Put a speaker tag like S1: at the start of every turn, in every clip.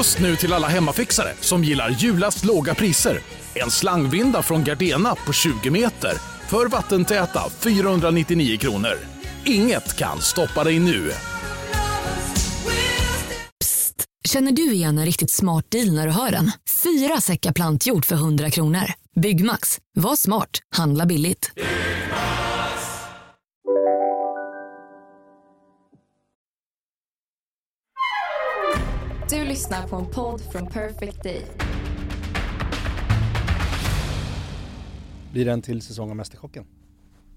S1: Just nu till alla hemmafixare som gillar julast låga priser. En slangvinda från Gardena på 20 meter för vattentäta 499 kronor. Inget kan stoppa dig nu.
S2: Psst! Känner du igen en riktigt smart deal när du hör den? Fyra säckar plantjord för 100 kronor. Byggmax. Var smart. Handla billigt.
S3: Du lyssnar på en podd från Perfect Day.
S4: Blir det en till säsong av Mästerkocken?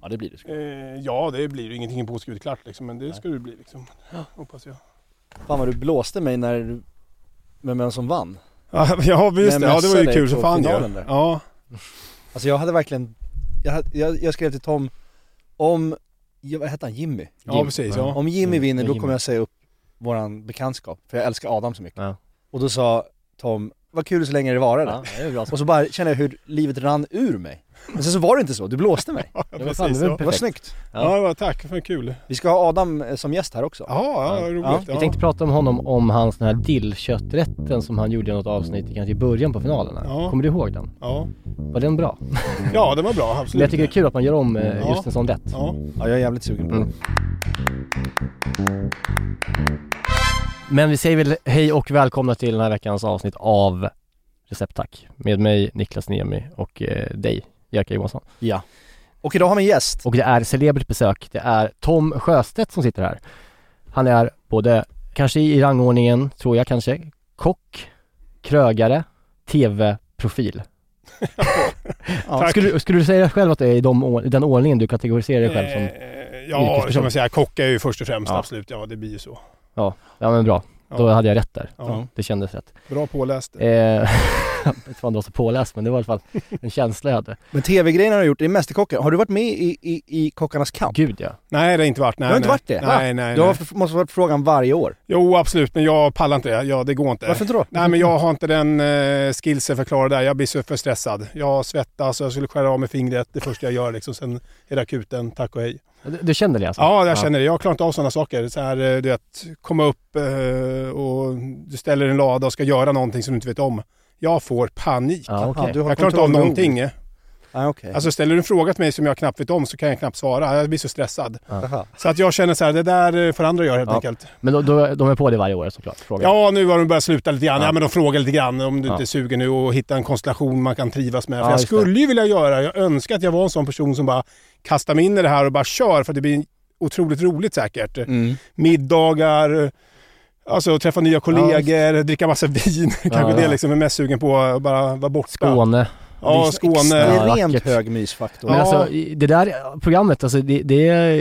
S5: Ja det blir det.
S6: Eh, ja, det blir ju ingenting påskrivet klart liksom, men det ska det bli liksom. Hoppas jag.
S4: Fan vad du blåste mig när du... Med vem som vann.
S6: Ja, ja
S4: Men
S6: det. Ja, det var ju kul som fan ju. Ja.
S4: Alltså jag hade verkligen... Jag, jag, jag skrev till Tom om... ja, Vad hette han? Jimmy?
S6: Ja, precis, ja.
S4: Om Jimmy
S5: Mm,
S4: vinner då
S5: Jimmy.
S4: kommer jag säga upp våran bekantskap. För jag älskar Adam så mycket.
S5: Ja.
S4: Och då sa Tom, vad kul så länge det varade.
S5: Ja, det är bra.
S4: Och så bara kände jag hur livet rann ur mig. Men sen så var det inte så, du blåste mig.
S6: Ja, precis.
S5: fan, det var
S6: ja.
S4: Det var snyggt.
S6: Ja, det var tack för kul.
S4: Vi ska ha Adam eh, som gäst här också.
S6: Ja, ja, roligt.
S4: Ja,
S6: Ja,
S5: Vi tänkte prata om honom, om hans den här dillkötträtten som han gjorde i något avsnitt kanske i början på finalerna.
S6: Ja.
S5: Kommer du ihåg den?
S6: Ja.
S5: Var den bra?
S6: ja, det var bra. Absolut.
S5: Men jag tycker det är kul att man gör om eh,
S6: Ja.
S5: just en sån rätt.
S6: Ja.
S4: Ja, jag är jävligt sugen på det.
S5: Mm. Men vi säger väl hej och välkomna till den här veckans avsnitt av Recepttack med mig Niklas Niemi och eh, dig Jerka Johansson.
S4: Ja. Och idag har vi en gäst.
S5: Och det är celebert besök. Det är Tom Sjöstedt som sitter här. Han är både, kanske i rangordningen, tror jag kanske, kock, krögare, tv-profil.
S4: Ja.
S5: Skulle, skulle du säga själv att det är i de, den ordningen du kategoriserar dig själv som?
S6: Eh, ja, som jag säger, kock är ju först och främst,
S5: Ja.
S6: absolut. Ja, det blir ju så.
S5: Ja, ja men bra. Då
S6: Ja.
S5: hade jag rätt där.
S6: Ja.
S5: Det kändes rätt.
S6: Bra påläst.
S5: Eh, jag vet inte om det var så påläst men det var i alla fall en känsla jag hade.
S4: Men tv-grejerna har du gjort, det är Mästerkocken. Har du varit med i, i, i Kockarnas kamp?
S5: Gud ja.
S6: Nej, det har inte varit. Nej,
S4: Du har inte
S6: nej.
S4: varit det?
S6: Nej, nej,
S4: Du har,
S6: nej.
S4: måste ha varit frågan varje år.
S6: Jo, absolut. Men jag pallar inte det. Ja, det går inte.
S4: Varför inte då?
S6: Nej, men jag har inte den uh, skillsen för att klara det där. Jag blir så för stressad. Jag svettas och jag skulle skära av mig fingret det första jag gör liksom. Sen är det akuten, tack och hej.
S5: Du, du kände det alltså?
S6: Ja, jag känner det. Jag klarar inte av sådana saker. Så här, eh, du vet, komma upp eh, och du ställer en lada och ska göra någonting som du inte vet om. Jag får panik.
S5: Ja,
S4: du har
S6: Jag klarar inte av någonting.
S4: Nej, okej.
S6: Alltså ställer du en fråga till mig som jag knappt vet om så kan jag knappt svara. Jag blir så stressad.
S4: Aha.
S6: Så att jag känner så här, det där får andra göra helt
S5: Ja.
S6: enkelt.
S5: Men då, då, de är på det varje år såklart? Frågan.
S6: Ja, nu har de börjat sluta lite grann.
S5: Ja.
S6: Ja, men de frågar lite grann om du
S5: Ja.
S6: inte är sugen nu och hitta en konstellation man kan trivas med.
S5: Ja,
S6: För jag skulle ju vilja göra, jag önskar att jag var en sån person som bara kastar mig in i det här och bara kör för det blir otroligt roligt säkert.
S4: Mm.
S6: Middagar, alltså träffa nya kollegor, dricka massa vin. Kanske
S5: ja.
S6: det liksom är mest sugen på, att bara vara borta.
S5: Skåne.
S6: Ja, Skåne.
S5: Ja,
S4: Extremt
S5: vackert.
S4: hög mysfaktor.
S5: Men
S6: Ja.
S5: alltså det där programmet, alltså det, det är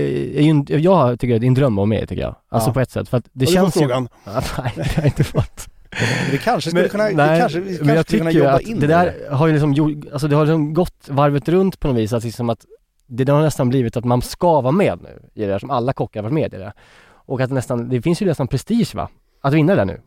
S5: ju en, jag tycker det är en dröm vara med tycker jag. Alltså
S4: Ja.
S5: på ett sätt. För att det
S6: Har du
S5: känns
S6: fått frågan?
S5: ju... Ja, nej, det har jag inte fått.
S4: Vi kanske skulle kunna, vi
S5: nej,
S4: kanske, vi
S5: men
S4: kanske
S5: jag
S4: skulle kunna
S5: tycker ju
S4: jobba
S5: att
S4: in
S5: det
S4: det.
S5: där har ju liksom, alltså det har liksom gått varvet runt på något vis. Att liksom att det, det har nästan blivit att man ska vara med nu i det där som alla kockar har varit med i det. Och att nästan, det finns ju nästan prestige va? Att vinna det nu.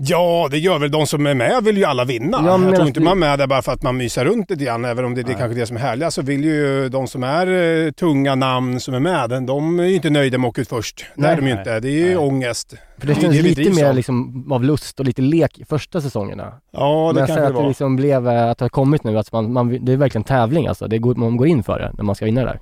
S6: Ja, det gör väl de som är med vill ju alla vinna.
S5: Ja,
S6: jag tror inte
S5: det-
S6: man är med där bara för att man myser runt lite grann. Även om det, det är kanske det som är härliga så vill ju de som är eh, tunga namn som är med, de är ju inte nöjda med att åka ut först. Det
S5: Nej.
S6: är de ju inte. Det är ju
S4: Nej.
S6: ångest.
S5: För det känns
S6: det
S5: lite mer
S6: av.
S5: liksom av lust och lite lek i första säsongerna.
S6: Ja, det
S5: Men
S6: kanske
S5: sen
S6: det
S5: att det liksom blev, eh, att det har kommit nu, att man, man, det är verkligen tävling alltså. Det går, man går in för det när man ska vinna det där.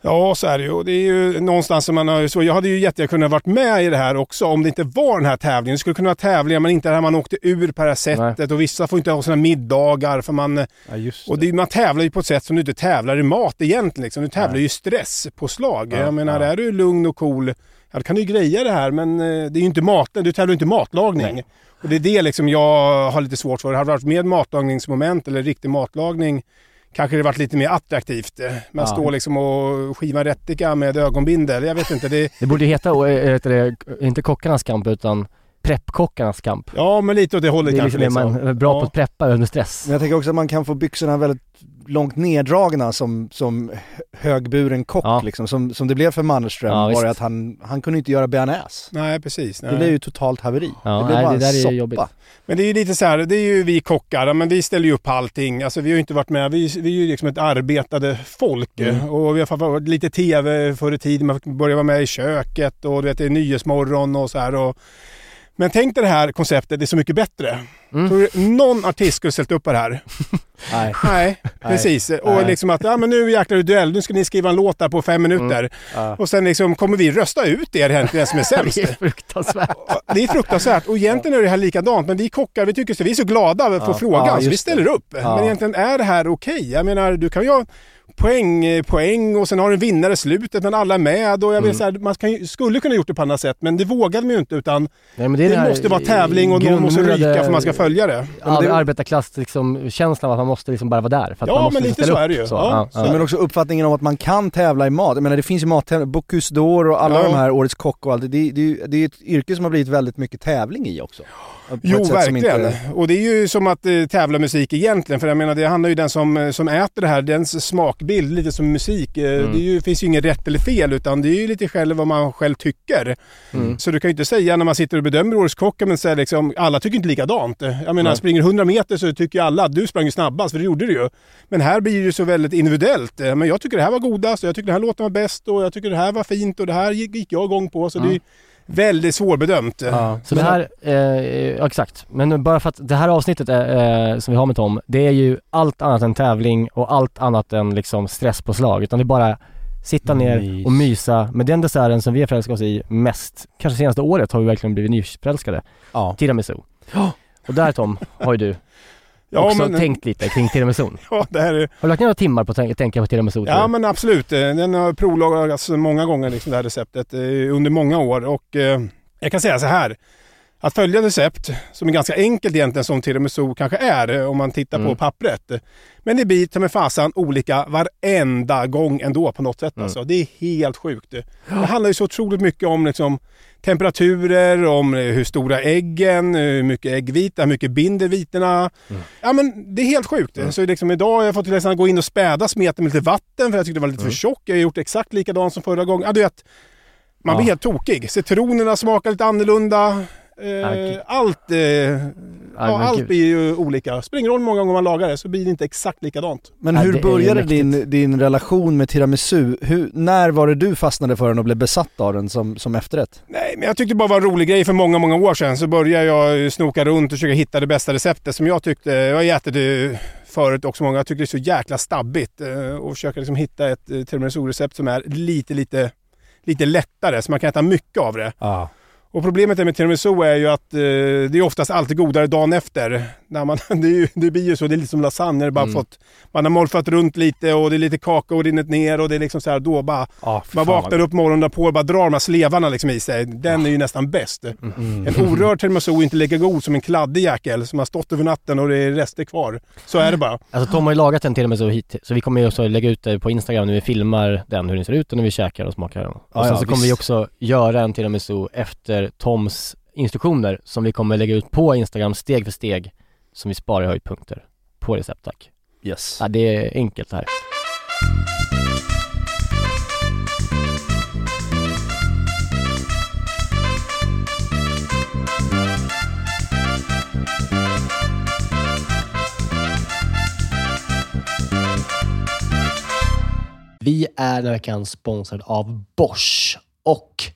S6: Ja, så är det ju. Det är ju någonstans som man har så. Jag hade ju jättegärna kunnat varit med i det här också om det inte var den här tävlingen. Det skulle kunna vara tävlingar men inte det här man åkte ur på det här sättet. Och vissa får inte ha sina middagar för man...
S4: Ja, just
S6: Och det, man tävlar ju på ett sätt som du inte tävlar i mat egentligen. Liksom. Du tävlar ju i stresspåslag.
S4: Ja,
S6: jag menar,
S4: ja.
S6: är du lugn och cool, ja, då kan du ju greja det här. Men eh, det är ju inte mat, du tävlar ju inte matlagning.
S5: Nej.
S6: Och det är det liksom jag har lite svårt för. Hade det varit med matlagningsmoment eller riktig matlagning kanske det varit lite mer attraktivt. Man
S5: Ja.
S6: står liksom och skivar rättika med ögonbindel. Jag vet inte. Det,
S5: Det borde heta, äh, heter det, inte kockarnas kamp utan preppkockarnas kamp.
S6: ja, men lite åt det hållet
S5: Det är
S6: kanske.
S5: liksom, är man är bra
S6: Ja.
S5: på att preppa under stress.
S4: Men jag tänker också att man kan få byxorna väldigt långt neddragna som, som högburen kock
S5: Ja.
S4: liksom. Som, som det blev för Mannerström
S5: Ja,
S4: var det att han, han kunde inte göra bearnaise.
S6: Nej, precis. Nej.
S4: Det blev ju totalt haveri.
S5: Ja,
S4: det blev
S5: nej,
S4: bara
S5: det där
S4: en
S5: är
S4: soppa.
S5: jobbigt.
S6: Men det är ju lite så här, det är ju vi kockar, men vi ställer ju upp allting. Alltså vi har ju inte varit med, vi, vi är ju liksom ett arbetade folk.
S4: Mm.
S6: Och vi har varit lite TV förr i tiden, man började vara med i köket och du vet det är Nyhetsmorgon och så här. Och Men tänk dig det här konceptet, det är så mycket bättre.
S5: Mm.
S6: Tror du någon artist skulle ställt upp på det här?
S4: Nej.
S6: Nej, precis. Och
S4: Nej.
S6: liksom att, ja men nu jäklar är det duell, nu ska ni skriva en låt där på fem minuter.
S4: Ja.
S6: Och sen liksom kommer vi rösta ut er egentligen som är sämst.
S5: Det är fruktansvärt.
S6: Det är fruktansvärt och egentligen är det här likadant men vi kockar vi tycker så, vi är så glada få
S4: Ja.
S6: frågan
S4: Ja,
S6: så vi ställer upp. Men egentligen är det här okej? Jag menar du kan ju ha poäng, eh, poäng och sen har du en vinnare i slutet men alla är med och jag
S4: Mm.
S6: vill säga man kan, skulle kunna gjort det på annat sätt men det vågade man ju inte utan
S5: Nej, men
S6: det,
S5: här
S6: måste vara tävling och någon måste ryka för man ska följa det.
S5: Ar-
S4: det-
S5: arbetarklass, liksom, känslan av att man måste liksom bara vara där. För att
S6: Ja,
S5: man måste
S6: men lite
S5: ställa
S6: så
S5: upp,
S6: är det ju.
S5: Så,
S6: Ja,
S5: ja,
S6: så-
S4: Men också uppfattningen om att man kan tävla i mat. Jag menar det finns ju mattävlingar, Bocuse d'Or och alla
S6: Ja.
S4: de här Årets Kock och allt. Det, det, det, det är ju ett yrke som har blivit väldigt mycket tävling i också.
S6: Jo, verkligen.
S4: inte-
S6: Och det är ju som att eh, tävla musik egentligen. För jag menar, det handlar ju den som, eh, som äter det här, dens smakbild, lite som musik. Eh,
S5: Mm.
S6: Det ju, finns ju inget rätt eller fel, utan det är ju lite själv vad man själv tycker.
S5: Mm.
S6: Så du kan ju inte säga när man sitter och bedömer Årets Kock, men säga liksom, alla tycker inte likadant. Jag menar,
S5: Nej.
S6: springer 100 meter så tycker ju alla att du sprang ju snabbast, för det gjorde du ju. Men här blir det ju så väldigt individuellt. Eh, Men jag tycker det här var godast, och jag tycker den här låten var bäst och jag tycker det här var fint och det här gick gick jag igång på. Så det är ju väldigt svårbedömt.
S4: Ja.
S5: Så det här, eh, ja, exakt. Men bara för att det här avsnittet är, eh, som vi har med Tom, det är ju allt annat än tävling och allt annat än liksom stresspåslag. Utan det är bara sitta ner och mysa med den desserten som vi har förälskat oss i mest, kanske senaste året har vi verkligen blivit nyförälskade.
S4: Ja.
S5: Tiramisu. Och där Tom, har ju du
S6: Ja,
S5: också
S6: men-
S5: tänkt lite kring tiramisun.
S6: Ja, det här är...
S5: Har du lagt ner några timmar på att tänka, på tiramisu?
S6: Ja men absolut. Eh, Den har provlagats många gånger liksom det här receptet eh, under många år och eh, jag kan säga så här. Att följa recept, som är ganska enkelt egentligen som tiramisu kanske är om man tittar
S5: Mm.
S6: på pappret. Men det blir ta med fasan olika varenda gång ändå på något sätt.
S5: Mm.
S6: Alltså. Det är helt sjukt. Det handlar ju så otroligt mycket om liksom, temperaturer, om eh, hur stora äggen, eh, hur mycket äggvita, hur mycket binder vitorna.
S5: Mm.
S6: Ja men det är helt sjukt. Så liksom idag har jag fått nästan gå in och späda smeten med lite vatten för jag tyckte det var lite
S5: Mm.
S6: för tjock. Jag har gjort exakt likadant som förra gången. Ja, du vet, man
S5: Ja.
S6: blir helt tokig. Citronerna smakar lite annorlunda. Eh, allt, eh, ja, allt blir ju olika. Spelar roll många gånger man lagar det så blir det inte exakt likadant.
S4: Men hur började din, din relation med tiramisu? Hur, när var det du fastnade för den och blev besatt av den som, som efterrätt?
S6: Nej, men jag tyckte det bara var en rolig grej för många, många år sedan. Så började jag snoka runt och försöka hitta det bästa receptet som jag tyckte, jag har ätit det förut också många, jag tycker det är så jäkla stabbigt. eh, Och försöka liksom hitta ett eh, tiramisu-recept som är lite, lite, lite lättare så man kan äta mycket av det.
S4: Ja.
S6: Och problemet med tiramisu är ju att eh, det är oftast alltid godare dagen efter. När man, det, ju, det blir ju så, det är lite som lasagne, det bara
S5: Mm.
S6: fått, man har morfat runt lite och det är lite kakao rinnit ner och det är liksom så här, då bara,
S4: Ja,
S6: man vaknar upp morgonen därpå och bara drar de här slevarna liksom i sig. Den är ju nästan bäst.
S4: Mm.
S6: En orörd tiramisu är inte lika god som en kladdig jäkel som har stått över natten och det är rester kvar. Så är det bara.
S5: Alltså Tom har ju lagat en tiramisu hit, så vi kommer ju också lägga ut det på Instagram när vi filmar den, hur den ser ut och när vi käkar och smakar den. Och
S4: Ja,
S5: sen
S4: ja,
S5: så kommer
S4: visst.
S5: vi också göra en tiramisu efter Toms instruktioner som vi kommer lägga ut på Instagram steg för steg som vi sparar i höjdpunkter på recept tack.
S4: Yes.
S5: Ja, det är enkelt här. Vi är den här veckan sponsrad av Bosch och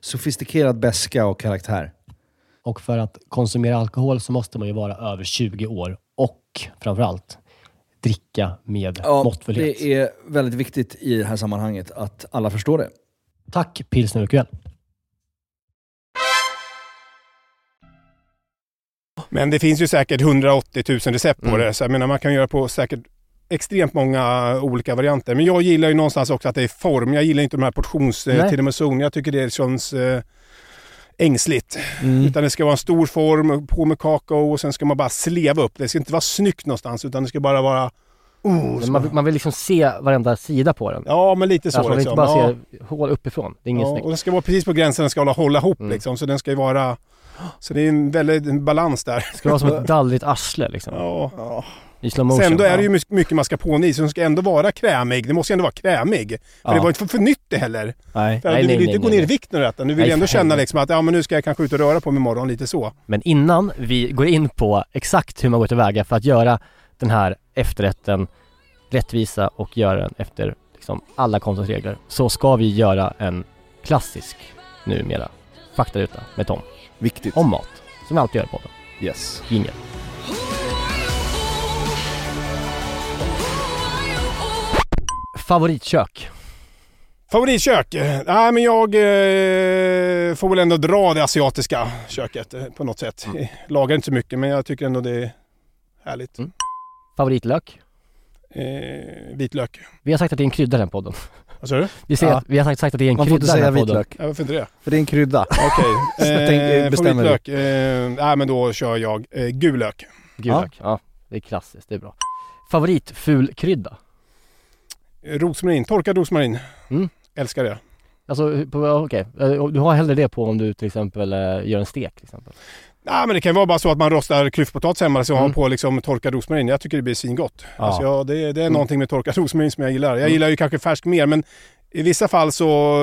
S4: sofistikerad beska och karaktär.
S5: Och för att konsumera alkohol så måste man ju vara över 20 år och framförallt dricka med måttfullhet.
S4: det är väldigt viktigt i det här sammanhanget att alla förstår det.
S5: Tack Pilsner Urquell.
S6: Men det finns ju säkert 180 000 recept på
S5: Mm.
S6: det. Så jag menar, man kan göra på säkert extremt många olika varianter. Men jag gillar ju någonstans också att det är form. Jag gillar inte de här portions
S5: Nej.
S6: eh, tiramisun. Jag tycker det känns eh, ängsligt.
S5: Mm.
S6: Utan det ska vara en stor form, på med kakao och sen ska man bara sleva upp. Det ska inte vara snyggt någonstans utan det ska bara vara... Oh,
S5: man, man vill liksom se varenda sida på den.
S6: Ja, men lite så
S5: alltså, man vill
S6: liksom.
S5: inte bara
S6: ja.
S5: se hål uppifrån. Det är inget
S6: Ja,
S5: snyggt.
S6: och det ska vara precis på gränsen, den ska hålla, hålla ihop
S5: Mm.
S6: liksom. Så den ska ju vara... Så det är en väldigt en balans där.
S5: Det ska vara som ett dallrigt arsle liksom.
S6: Ja.
S5: I slow motion.
S6: Sen då är det ju my- mycket mascarpone i, så den ska ändå vara krämig. Det måste ju ändå vara krämig. För
S4: Ja.
S6: det var inte för, för nytt det heller.
S4: Nej.
S6: För
S5: Nej,
S6: du
S5: nej,
S6: vill
S5: nej,
S6: inte gå
S5: nej,
S6: ner i
S5: nej.
S6: vikt nu detta. Nu vill
S5: Nej,
S6: jag ändå
S5: för
S6: känna
S5: helvete.
S6: liksom att ja, men nu ska jag kanske ut och röra på mig imorgon, lite så.
S5: Men innan vi går in på exakt hur man går tillväga för att göra den här efterrätten rättvisa och göra den efter liksom alla konstens regler så ska vi göra en klassisk numera faktaruta med Tom
S4: Viktigt.
S5: om mat som vi alltid gör på den.
S4: Yes.
S5: Jingel. Favoritkök?
S6: Favoritkök? Eh, Nej men jag eh, får väl ändå dra det asiatiska köket eh, på något sätt.
S5: Mm.
S6: Eh, Lagar inte så mycket men jag tycker ändå det är härligt.
S5: Mm. Favoritlök?
S6: Eh, vitlök.
S5: Vi har sagt att det är en krydda den podden.
S6: Vad sa du?
S5: Vi, ser
S4: Ja.
S5: att, vi har sagt, sagt att det är en
S4: Man får inte
S5: krydda i
S4: säga
S5: den här podden.
S4: vitlök,
S6: Ja, varför inte det?
S4: för det är en krydda.
S6: Okej.
S4: Tänk-
S6: Eh,
S4: bestämmer
S6: favoritlök? Eh, nej men då kör jag eh, gul lök.
S5: Gul
S4: Ja.
S5: lök. Ja, det är klassiskt, det är bra. Favoritfulkrydda?
S6: Rosmarin, torkad rosmarin.
S5: Mm.
S6: Älskar det.
S5: Alltså, okej. Eh, Du har hellre det på om du till exempel eh, gör en stek till exempel?
S6: Nej men det kan vara bara så att man rostar klyftpotatis hemma har
S5: Mm.
S6: på liksom torkad rosmarin. Jag tycker det blir svingott.
S4: Ja.
S6: Alltså, ja, det, det är
S5: Mm.
S6: någonting med torkad rosmarin som jag gillar. Jag
S5: Mm.
S6: gillar ju kanske färsk mer men i vissa fall så,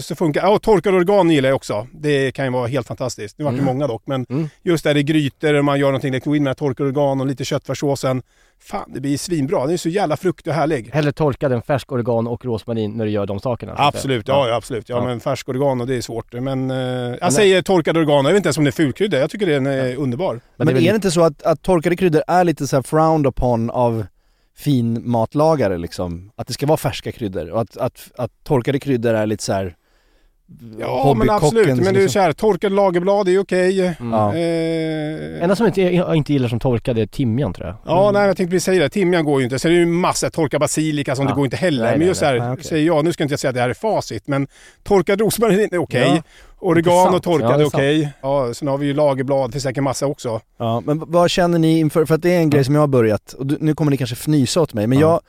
S6: så funkar Ja, torkad organ gillar jag också. Det kan ju vara helt fantastiskt. Nu vart det
S5: Mm.
S6: många dock men
S5: Mm.
S6: just där i grytor och man gör någonting, liksom in med torkad organ och lite köttfärssåsen. Fan det blir svinbra. Den är så jävla fruktig och härlig.
S5: Hellre torkad än färsk oregano och rosmarin när du gör de sakerna?
S6: Absolut, ja, ja absolut. Ja,
S5: Ja.
S6: men färsk oregano det är svårt. Men eh, jag
S5: Men-
S6: säger torkad oregano. Jag vet inte ens om det är fulkrydda. Jag tycker den är underbar.
S4: Men,
S5: det är
S4: är,
S5: väl-
S4: det inte så att, att torkade kryddor är lite så här frowned upon av finmatlagare liksom? Att det ska vara färska kryddor och att, att, att torkade kryddor är lite så här
S6: Ja men absolut. Men det är ju
S4: liksom.
S6: så här, torkade lagerblad är ju okej.
S5: Mm.
S4: Ja.
S6: Eh,
S5: Enda som inte, jag inte gillar som torkad är timjan tror jag.
S6: Ja, nej jag tänkte precis säga det. Timjan går ju inte. Sen är det ju massa torkad basilika som
S5: Ja.
S6: det går inte heller.
S5: Nej,
S6: men
S5: nej,
S6: just så här,
S4: nej. Nej, okej.
S6: säger jag, nu ska inte jag säga att det här är facit, men torkad rosmarin är okej.
S4: Ja.
S6: Oregano
S5: Intressant.
S6: torkad
S5: Ja,
S6: okej. Ja, sen har vi ju lagerblad, det finns säkert massa också.
S4: Ja, men vad känner ni inför, för att det är en grej som jag har börjat, och du, nu kommer ni kanske fnysa åt mig, men
S5: Ja.
S4: jag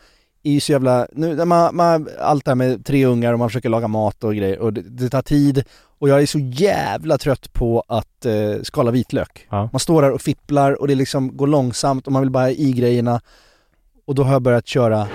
S4: är ju så jävla, nu, man, man, allt det här med tre ungar och man försöker laga mat och grejer och det, det tar tid och jag är så jävla trött på att eh, skala vitlök.
S5: Ja.
S4: Man står där och fipplar och det liksom går långsamt och man vill bara i grejerna och då har jag börjat köra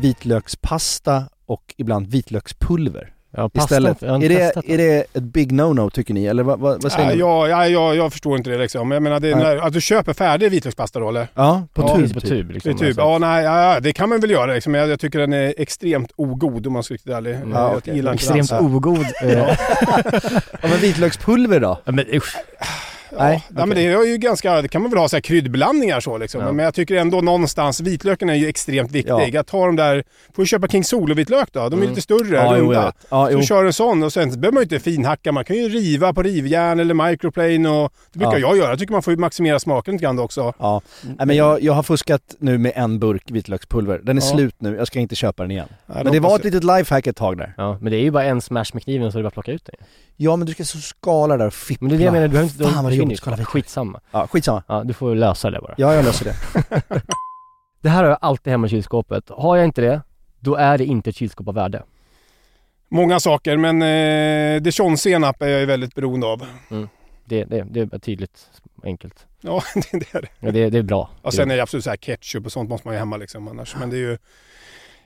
S4: vitlökspasta och ibland vitlökspulver
S5: Ja, pasta,
S4: istället.
S5: jag
S4: Är det,
S5: testat
S4: är det ett big no-no tycker ni, eller vad, vad, vad säger
S6: Nej,
S4: ni?
S6: jag, ja, jag, jag förstår inte det liksom. Jag menar, det är när, att du köper färdig vitlökspasta då eller?
S4: Ja, på
S6: Ja,
S4: tub.
S5: på
S4: typ.
S5: tub
S6: Det
S5: liksom.
S6: typ,
S5: alltså.
S6: ja nej, ja, ja, det kan man väl göra liksom. Jag, jag tycker den är extremt ogod om man ska vara riktigt ärlig.
S5: Mm.
S6: jag
S4: Ja,
S6: gillar inte
S5: Extremt ogod. eh,
S4: Ja men vitlökspulver då?
S5: ja, men usch.
S6: Ja,
S4: Nej,
S6: ja, men det är ju ganska, det kan man väl ha så här kryddblandningar så liksom.
S5: Ja.
S6: Men jag tycker ändå någonstans, vitlöken är ju extremt viktig.
S4: Ja.
S6: Jag tar de där, får du köpa King Solo-vitlök då. De är
S5: Mm.
S6: lite större,
S4: Ja, jo,
S6: runda.
S4: vet. Ja,
S6: Så
S4: jo.
S6: du kör en sån och sen behöver man ju inte finhacka. Man kan ju riva på rivjärn eller microplane och det brukar
S4: Ja.
S6: jag göra. Jag tycker man får ju maximera smaken lite grann också.
S4: Ja. Nej, men jag, jag har fuskat nu med en burk vitlökspulver. Den är
S6: Ja.
S4: slut nu, jag ska inte köpa den igen.
S6: Ja,
S4: Men det var ett litet lifehack ett tag där.
S5: Ja, men det är ju bara en smash med kniven så det är bara att plocka ut den.
S4: Ja men du ska så skala där och fippla.
S5: Men det är det jag menar, du behöver inte...
S4: Fan vad det jobbigt
S5: ju.
S4: att.
S5: Skitsamma.
S4: Ja, skitsamma.
S5: Ja, du får lösa det bara.
S4: Ja, jag löser det.
S5: Det här har jag alltid hemma i kylskåpet. Har jag inte det, då är det inte ett kylskåp av värde.
S6: Många saker, men eh, dijonsenap är jag ju väldigt beroende av.
S5: Det, det, det är tydligt enkelt.
S6: Ja, det är det.
S5: Ja, det, det är bra.
S6: Ja, sen är det absolut så här ketchup och sånt måste man ju hemma liksom annars. Men det är ju...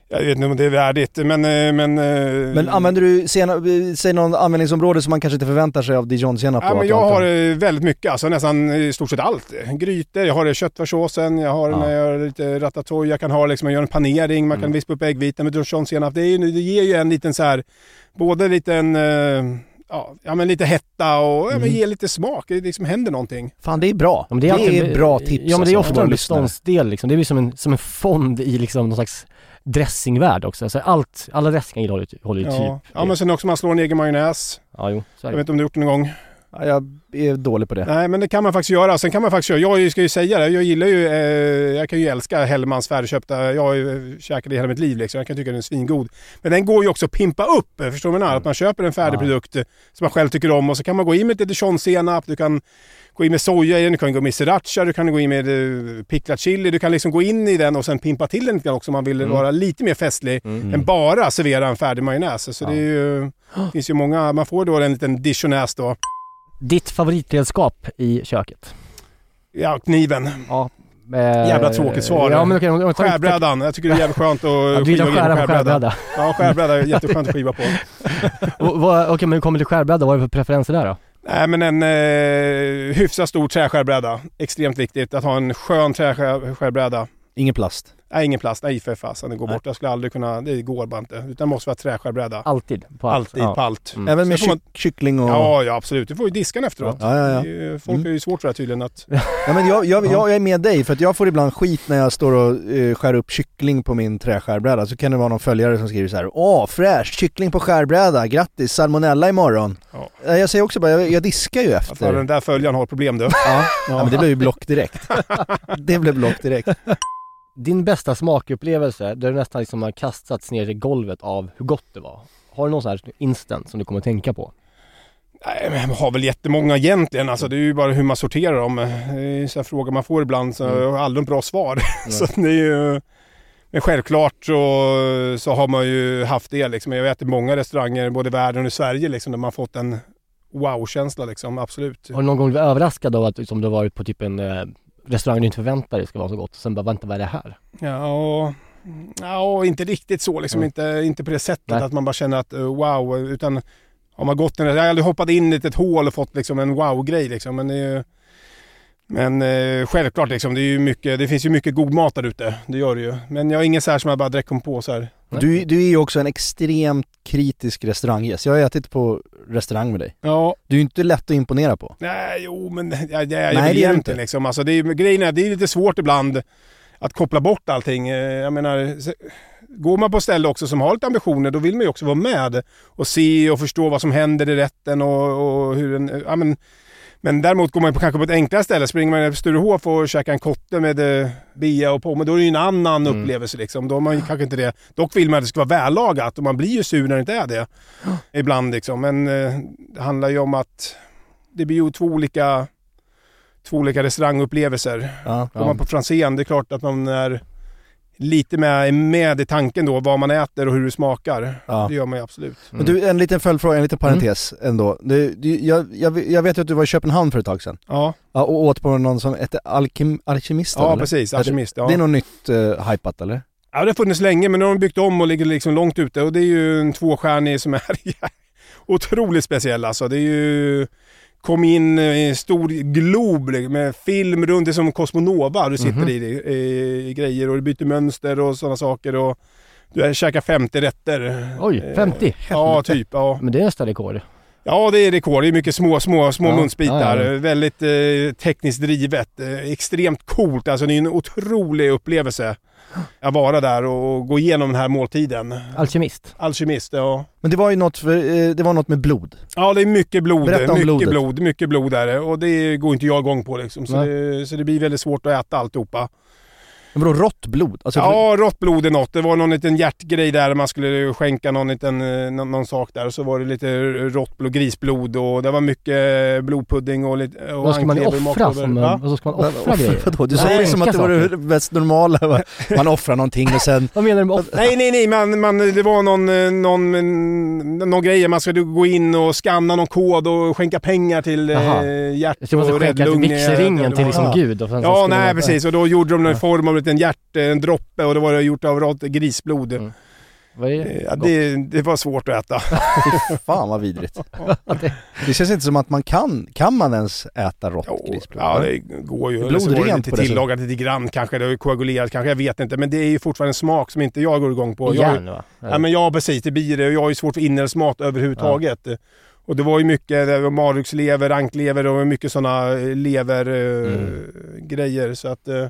S6: Jag vet inte om det är värdigt, men... eh, Men, eh,
S4: Men använder du senap, säg någon användningsområde som man kanske inte förväntar sig av dijonsenap?
S6: Ja, men
S4: att
S6: jag har eh, väldigt mycket, alltså nästan i stort sett allt. Grytor, jag har det köttfärssåsen, jag har
S4: Ja.
S6: när jag gör lite ratatouille, jag kan ha liksom, jag gör en panering, man kan
S5: Mm.
S6: vispa upp äggvitan med dijonsenap. Det, är det ger ju en liten så här, både liten, eh, ja, ja men lite hetta och ja, men
S4: Mm.
S6: ger lite smak. Det liksom händer någonting.
S4: Fan det är bra.
S5: Ja,
S4: det är,
S5: alltid-
S4: bra tips
S5: Ja men det är
S4: alltså,
S5: ofta en beståndsdel liksom. Det är ju som en, som en fond i liksom någon slags dressingvärld också. Alltså allt, alla dressingar håller, ju- håller ju
S6: Ja.
S5: typ
S6: ja, men sen också man slår en egen majonnäs.
S5: Ja jo, så är
S6: Jag vet inte om du gjort det någon gång?
S4: Ja, jag är dålig på det.
S6: Nej, men det kan man faktiskt göra. Sen kan man faktiskt göra. Jag ska ju säga det. Jag gillar ju, eh, jag kan ju älska Hellmans färdigköpta. Jag har ju eh, käkat det hela mitt liv liksom. Jag kan tycka den är svingod. Men den går ju också att pimpa upp. eh, Förstår du vad jag menar? Att man köper en färdig
S4: Ja.
S6: produkt eh, som man själv tycker om och så kan man gå in med lite dijonsenap. Du kan gå in med soja i den, du kan gå med sriracha, du kan gå in med uh, picklad chili. Du kan liksom gå in i den och sen pimpa till den lite grann också om man vill
S5: Mm.
S6: vara lite mer festlig
S5: Mm.
S6: än bara servera en färdig majonnäs. Så
S5: Ja.
S6: det är ju, finns ju många, man får då en liten dijonäs då.
S5: Ditt favoritredskap i köket?
S6: Ja, kniven.
S5: Ja. Eh,
S6: Jävla tråkigt svar.
S5: Ja, men okej, om- om-
S6: Skärbrädan. Jag tycker det är jävligt skönt att
S5: Ja, Du
S6: skiva
S5: skära
S6: på
S5: skärbräda.
S6: Ja, skärbräda är jätteskönt att skiva på.
S5: Okej, men kommer till skärbräda, vad är det för preferenser där då?
S6: Nej men en eh, hyfsat stor träskärbräda. Extremt viktigt att ha en skön träskärbräda.
S4: Ingen plast.
S6: Nej ingen plast, nej för fasen det går bort. Jag skulle aldrig kunna, det går bara inte. Utan måste vara träskärbräda.
S5: Alltid? På allt?
S6: Alltid
S5: Ja.
S6: på allt.
S5: Mm.
S4: Även med
S6: får man-
S4: kyck- kyckling och...
S6: Ja, ja absolut. Du får ju diskan efteråt.
S4: Ja, ja, ja.
S6: Det är ju- Folk
S4: Mm.
S6: är ju svårt för det här tydligen att...
S4: Ja, men jag, jag, jag är med dig, för att jag får ibland skit när jag står och eh, skär upp kyckling på min träskärbräda. Så kan det vara någon följare som skriver så här: Åh, fräscht! Kyckling på skärbräda, grattis! Salmonella imorgon!
S6: Ja.
S4: Jag säger också bara, jag, jag diskar ju
S6: Att fan,
S4: efter.
S6: den där följaren har problem du.
S4: Ja, ja, men det blev ju block direkt. det blev block direkt.
S5: Din bästa smakupplevelse, där du nästan liksom har kastats ner i golvet av hur gott det var. Har du någon sån här instant som du kommer att tänka på?
S6: Nej, men man har väl jättemånga egentligen. Alltså, det är ju bara hur man sorterar dem. Det är så frågor man får ibland så
S5: Mm.
S6: jag har aldrig bra svar. så det är ju... Men självklart så, så har man ju haft det liksom. Jag vet att många restauranger både i världen och i Sverige liksom där man fått en wow-känsla liksom. Absolut.
S5: Har du någon gång blivit överraskad av att liksom, du har varit på typ en eh, restaurang du inte förväntar dig ska vara så gott sen bara vänta vad är det här?
S6: Ja, ja inte riktigt så liksom.
S5: Mm.
S6: Inte, inte på det sättet
S5: Nej.
S6: att man bara känner att uh, wow. Utan har man gått en, jag aldrig hoppat in i ett hål och fått liksom en wow-grej liksom. Men det är ju, men eh, självklart liksom, det, är ju mycket, det finns ju mycket god mat där ute. Det gör det ju. Men jag har inget så här som jag bara direkt kom på så här.
S4: Du, du är ju också en extremt kritisk restauranggäst. Jag har ätit på restaurang med dig.
S6: Ja,
S4: Du är ju inte lätt att imponera på.
S6: nej jo men jag, jag, jag,
S4: Nej, det är inte.
S6: liksom. Alltså, det är, grejen är, det är lite svårt ibland att koppla bort allting. Eh, Jag menar, går man på ställe också som har lite ambitioner, då vill man ju också vara med och se och förstå vad som händer i rätten och, och hur den... Ja, men, men däremot går man på, kanske på ett enklare ställe, springer man till Sturehof och käkar en kotte med eh, bia och på, men då är det ju en annan
S5: Mm.
S6: upplevelse liksom. Då har man ju kanske inte det. Dock vill man att det ska vara vällagat och man blir ju sur när det inte är det. Ibland liksom. Men eh, det handlar ju om att det blir ju två olika, två olika restaurangupplevelser.
S4: Ja.
S6: Går man på Franzén, det är klart att man är lite med, med i tanken då, vad man äter och hur det smakar.
S4: Ja.
S6: Det gör man ju absolut.
S4: Men du, en liten följdfråga, en liten parentes
S6: Mm.
S4: ändå. Du, du, jag, jag, jag vet ju att du var i Köpenhamn för ett tag sedan.
S6: Ja,
S4: Ja, och åt på någon som hette Alkem, Alkemisten
S6: ja
S4: eller?
S6: precis. Alkemist. Ja.
S4: Det är något nytt uh, hypat eller?
S6: Ja, det har funnits länge men nu har de byggt om och ligger liksom långt ute och det är ju en tvåstjärnig som är otroligt speciell alltså. Det är ju... Kom in i en stor glob med film runt, det är som Cosmonova du sitter
S5: Mhm.
S6: i, i, i grejer och du byter mönster och sådana saker och du käkar 50 rätter.
S5: Oj,
S6: Eh,
S5: 50?
S6: Ja, typ. Ja.
S5: Men det är nästan rekord.
S6: Ja, det är rekord. Det är mycket små, små, små
S5: Ja,
S6: munsbitar.
S5: ja, ja.
S6: Väldigt eh, tekniskt drivet. Eh, extremt coolt. Alltså det är en otrolig upplevelse att vara där och gå igenom den här måltiden.
S5: Alkemist.
S6: Alkemist, ja.
S4: Men det var ju något, för, eh, det var något med blod.
S6: Ja, det är mycket blod.
S4: Berätta om
S6: mycket
S4: blodet.
S6: blod. Mycket blod är det. Och det går inte jag igång på liksom. Så det, så det blir väldigt svårt att äta alltihopa.
S4: Men vadå rått blod? Alltså,
S6: Ja, rått blod är något. Det var någon liten hjärtgrej där man skulle skänka någon liten eh, någon, någon sak där. Och så var det lite rått blod, grisblod och det var mycket blodpudding och lite... Och
S5: Vad ska man
S6: och
S5: offra? Som,
S6: Va?
S5: vad så ska man offra grejer?
S4: Du säger det som att det var det mest normala. va? Man offrar någonting och sen...
S5: Vad menar du med offra?
S6: Nej, nej, nej, man, man, det var någon, eh, någon, någon, någon grej. Man skulle gå in och scanna någon kod och skänka pengar till
S5: Jaha.
S6: eh, hjärt
S5: Så man ska
S6: och
S5: skänka
S6: räddlung.
S5: vigselringen till liksom
S4: Ja.
S5: Gud och
S6: Ja, nej
S5: man-
S6: precis. Och då gjorde de
S5: Ja.
S6: form av liten hjärt, en droppe och då var det gjort av grisblod.
S5: Mm. Är
S6: Eh,
S5: det?
S6: Ja, det, det var svårt att äta.
S4: Fan vad vidrigt. Det känns inte som att man kan, kan man ens äta rått
S6: Jo,
S4: grisblod?
S6: ja, det går ju.
S4: Är
S6: Eller så det
S4: blodrent
S6: lite
S4: det
S6: tillagat lite grann kanske. Det har ju koagulerat kanske. Jag vet inte. Men det är ju fortfarande en smak som inte jag går igång på. Jag,
S5: Järn va?
S6: ja, men jag precis, det blir det. Och jag har ju svårt för inälvsmat överhuvudtaget. Och det var ju mycket det var mardrökslever, anklever och mycket sådana levergrejer.
S5: Mm.
S6: grejer Så att... eh,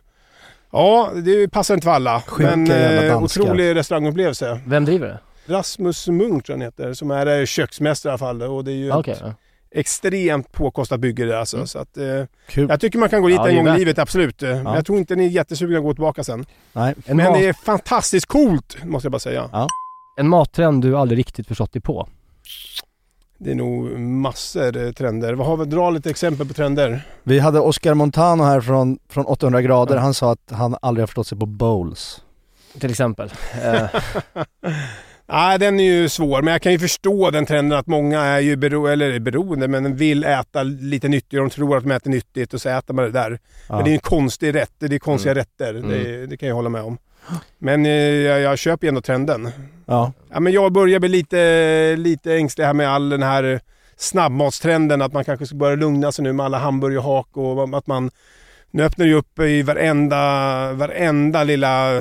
S6: Ja, det passar inte för alla.
S4: Sjuka
S6: men eh, otrolig restaurangupplevelse.
S5: Vem driver det?
S6: Rasmus Munk tror jag han heter, som är eh, köksmästare i alla fall. Och det är ju
S5: Okej.
S6: ett
S5: ja.
S6: extremt påkostat bygge det alltså.
S5: Mm.
S6: Så att, eh,
S4: Kul.
S6: jag tycker man kan gå dit
S5: Ja,
S6: en gång i livet, absolut. Eh, Men jag tror inte ni är jättesugna att gå tillbaka sen.
S4: Nej.
S5: En,
S6: Men
S5: mat,
S6: det är fantastiskt coolt, måste jag bara säga.
S5: en mattrend du aldrig riktigt förstått dig på?
S6: Det är nog massor trender. Vad har vi? Dra lite exempel på trender.
S4: Vi hade Oscar Montano här från, från 800 grader,
S5: Ja.
S4: han sa att han aldrig har förstått sig på bowls.
S5: Till exempel. Eh,
S6: Nej, den är ju svår, men jag kan ju förstå den trenden att många är ju bero, eller beroende, men vill äta lite nyttigt. De tror att de äter nyttigt och så äter man det där. Men det är ju en konstig rätt. Det är konstiga rätter. Det, det kan jag hålla med om. Men eh, jag, jag köper ju ändå trenden.
S4: Ja.
S6: Ja, men jag börjar bli lite, lite ängslig här med all den här snabbmatstrenden. Att man kanske ska börja lugna sig nu med alla hamburgerhak och att man... Nu öppnar ju upp i varenda, varenda lilla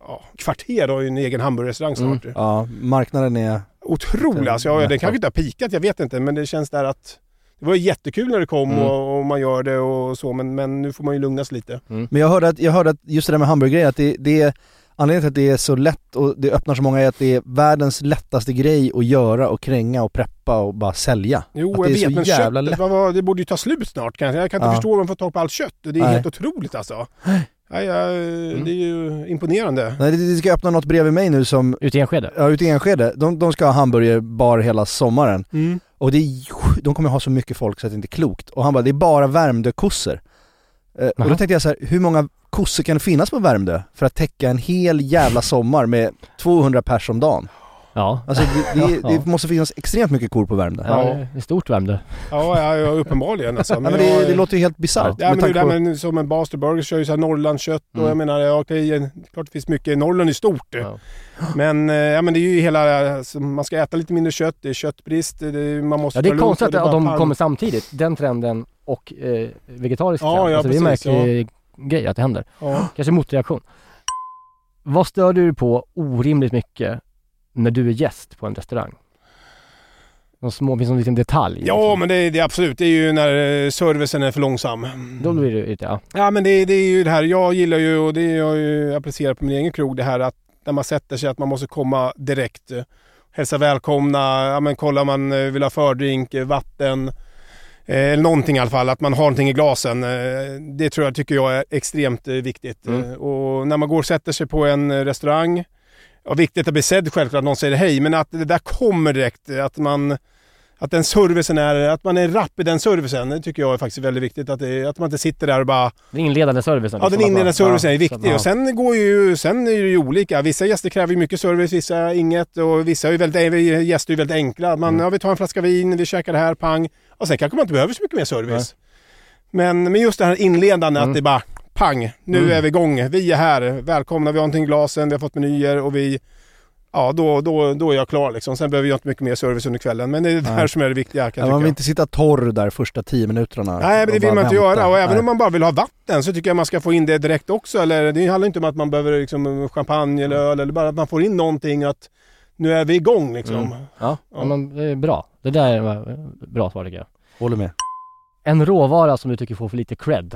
S6: ja, kvarter har ju en egen hamburgerrestaurang snart.
S4: ja, marknaden är...
S6: Otrolig alltså. Ja, den kanske inte har pikat, jag vet inte. Men det känns där att... Det var jättekul när det kom
S5: Mm.
S6: och, och man gör det och så. Men, men nu får man ju lugna sig lite.
S4: Men jag hörde att, jag hörde att just det där med hamburgergrejen, att det, det är Anledningen till att det är så lätt och det öppnar så många är att det är världens lättaste grej att göra och kränga och preppa och bara sälja.
S6: Jo,
S4: att
S6: jag
S4: det är
S6: vet,
S4: så
S6: men
S4: jävla
S6: köttet,
S4: lätt.
S6: vad, vad, det borde ju ta slut snart kanske. Jag kan inte
S4: Ja.
S6: förstå hur man får tag på allt kött. Det är
S4: Nej.
S6: helt otroligt alltså. Ja, ja, Det är ju imponerande.
S4: Nej, det, det ska öppna något bredvid mig nu som,
S5: Ute i Enskede?
S4: ja ute i Enskede, de, de ska ha hamburgerbar hela sommaren.
S6: Mm.
S4: Och det är, de kommer ha så mycket folk så att det inte är klokt. Och han bara, det är bara Värmdö-kossor. Eh, och då tänkte jag så här, hur många kossor kan finnas på Värmdö för att täcka en hel jävla sommar med 200 pers om dagen?
S5: Ja.
S4: Alltså det, det,
S5: Ja.
S4: det måste finnas extremt mycket kor på Värmdö.
S5: Ja,
S6: Ja.
S5: det är stort Värmdö.
S6: Ja, ja, ja uppenbarligen alltså.
S4: Ja, men det,
S6: jag-
S4: det låter ju helt bisarrt.
S6: Ja, men det
S4: på-
S6: med, som en Baster Burgers kör ju så här Norrlandskött och
S5: Mm.
S6: jag menar, ja, det är klart det finns mycket. Norrland är stort.
S5: Ja.
S6: Men, eh, ja, men det är ju hela, alltså, man ska äta lite mindre kött, det är köttbrist, man måste
S5: Ja, det är konstigt
S6: och
S5: att de kommer samtidigt. Den trenden och eh, vegetarisk
S6: Ja,
S5: trend.
S6: ja,
S5: alltså, det är en
S6: precis,
S5: märklig grej att det händer.
S6: Ja.
S5: Kanske motreaktion. Vad stör du dig på orimligt mycket när du är gäst på en restaurang? Någon små, finns någon liten detalj?
S6: Ja,
S5: liksom?
S6: men det, är- det absolut. Det är ju när eh, servicen är för långsam.
S5: Då blir det lite, ja.
S6: Ja, men det, det är ju det här. Jag gillar ju, och det har jag ju applicerat på min egen krog, det här att när man sätter sig att man måste komma direkt. eh, Hälsa välkomna, ja, men kolla om man eh, vill ha fördrink, eh, eh, Eller någonting i alla fall, att man har någonting i glasen. Eh, Det tror jag, tycker jag är extremt eh, viktigt.
S5: Mm.
S6: Och när man går och sätter sig på en restaurang, ja, viktigt att bli sedd självklart, att någon säger hej, men att det där kommer direkt. Att man att den servicen är, att man är rapp i den servicen, det tycker jag är faktiskt väldigt viktigt. Att, det, att man inte sitter där och bara...
S5: Den inledande servicen.
S6: Ja, den
S5: liksom,
S6: inledande servicen är viktig.
S5: ja.
S6: Och sen går ju, sen är det ju olika. Vissa gäster kräver mycket service, vissa inget. Och vissa är väldigt, gäster är väldigt enkla. Man,
S5: Mm.
S6: ja, vi tar en flaska vin, vi käkar det här, pang. Och sen kanske man inte behöver så mycket mer service. Men, men just det här inledande,
S5: Mm.
S6: att det bara pang, nu
S5: Mm.
S6: är vi igång. Vi är här, välkomna, vi har någonting i glasen, vi har fått menyer och vi... Ja, då, då, då är jag klar liksom. Sen behöver jag inte mycket mer service under kvällen. Men det är det här
S4: Nej.
S6: som är det viktiga kan
S4: Ja, man vill inte sitta torr där första tio minuterna.
S6: Nej, men det vill man inte
S4: vänta.
S6: göra. Och även
S4: Nej.
S6: om man bara vill ha vatten så tycker jag man ska få in det direkt också. Eller, det handlar inte om att man behöver liksom, champagne eller öl, eller bara att man får in någonting att nu är vi igång liksom.
S5: Mm. Ja,
S6: Ja.
S5: ja. men det är bra. Det där var bra svar tycker jag.
S4: Håller med.
S5: En råvara som du tycker får för lite cred?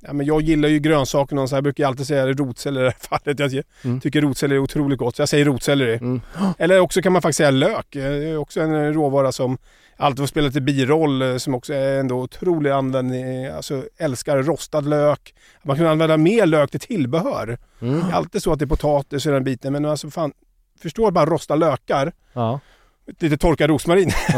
S6: Ja, men jag gillar ju grönsaker och så. Jag brukar alltid säga rotselleri i det här fallet. Jag
S5: Mm.
S6: tycker rotselleri är otroligt gott. Så jag säger rotselleri.
S5: Mm.
S6: Eller också kan man faktiskt säga lök. Det är också en råvara som alltid får spela lite biroll. eh, Som också är ändå otrolig användning. Alltså älskar rostad lök. Man kan använda mer lök till tillbehör.
S5: Mm.
S6: Det är alltid så att det är potatis i den biten. Men alltså fan, förstår bara rosta lökar.
S5: Ja.
S6: Lite torkad rosmarin.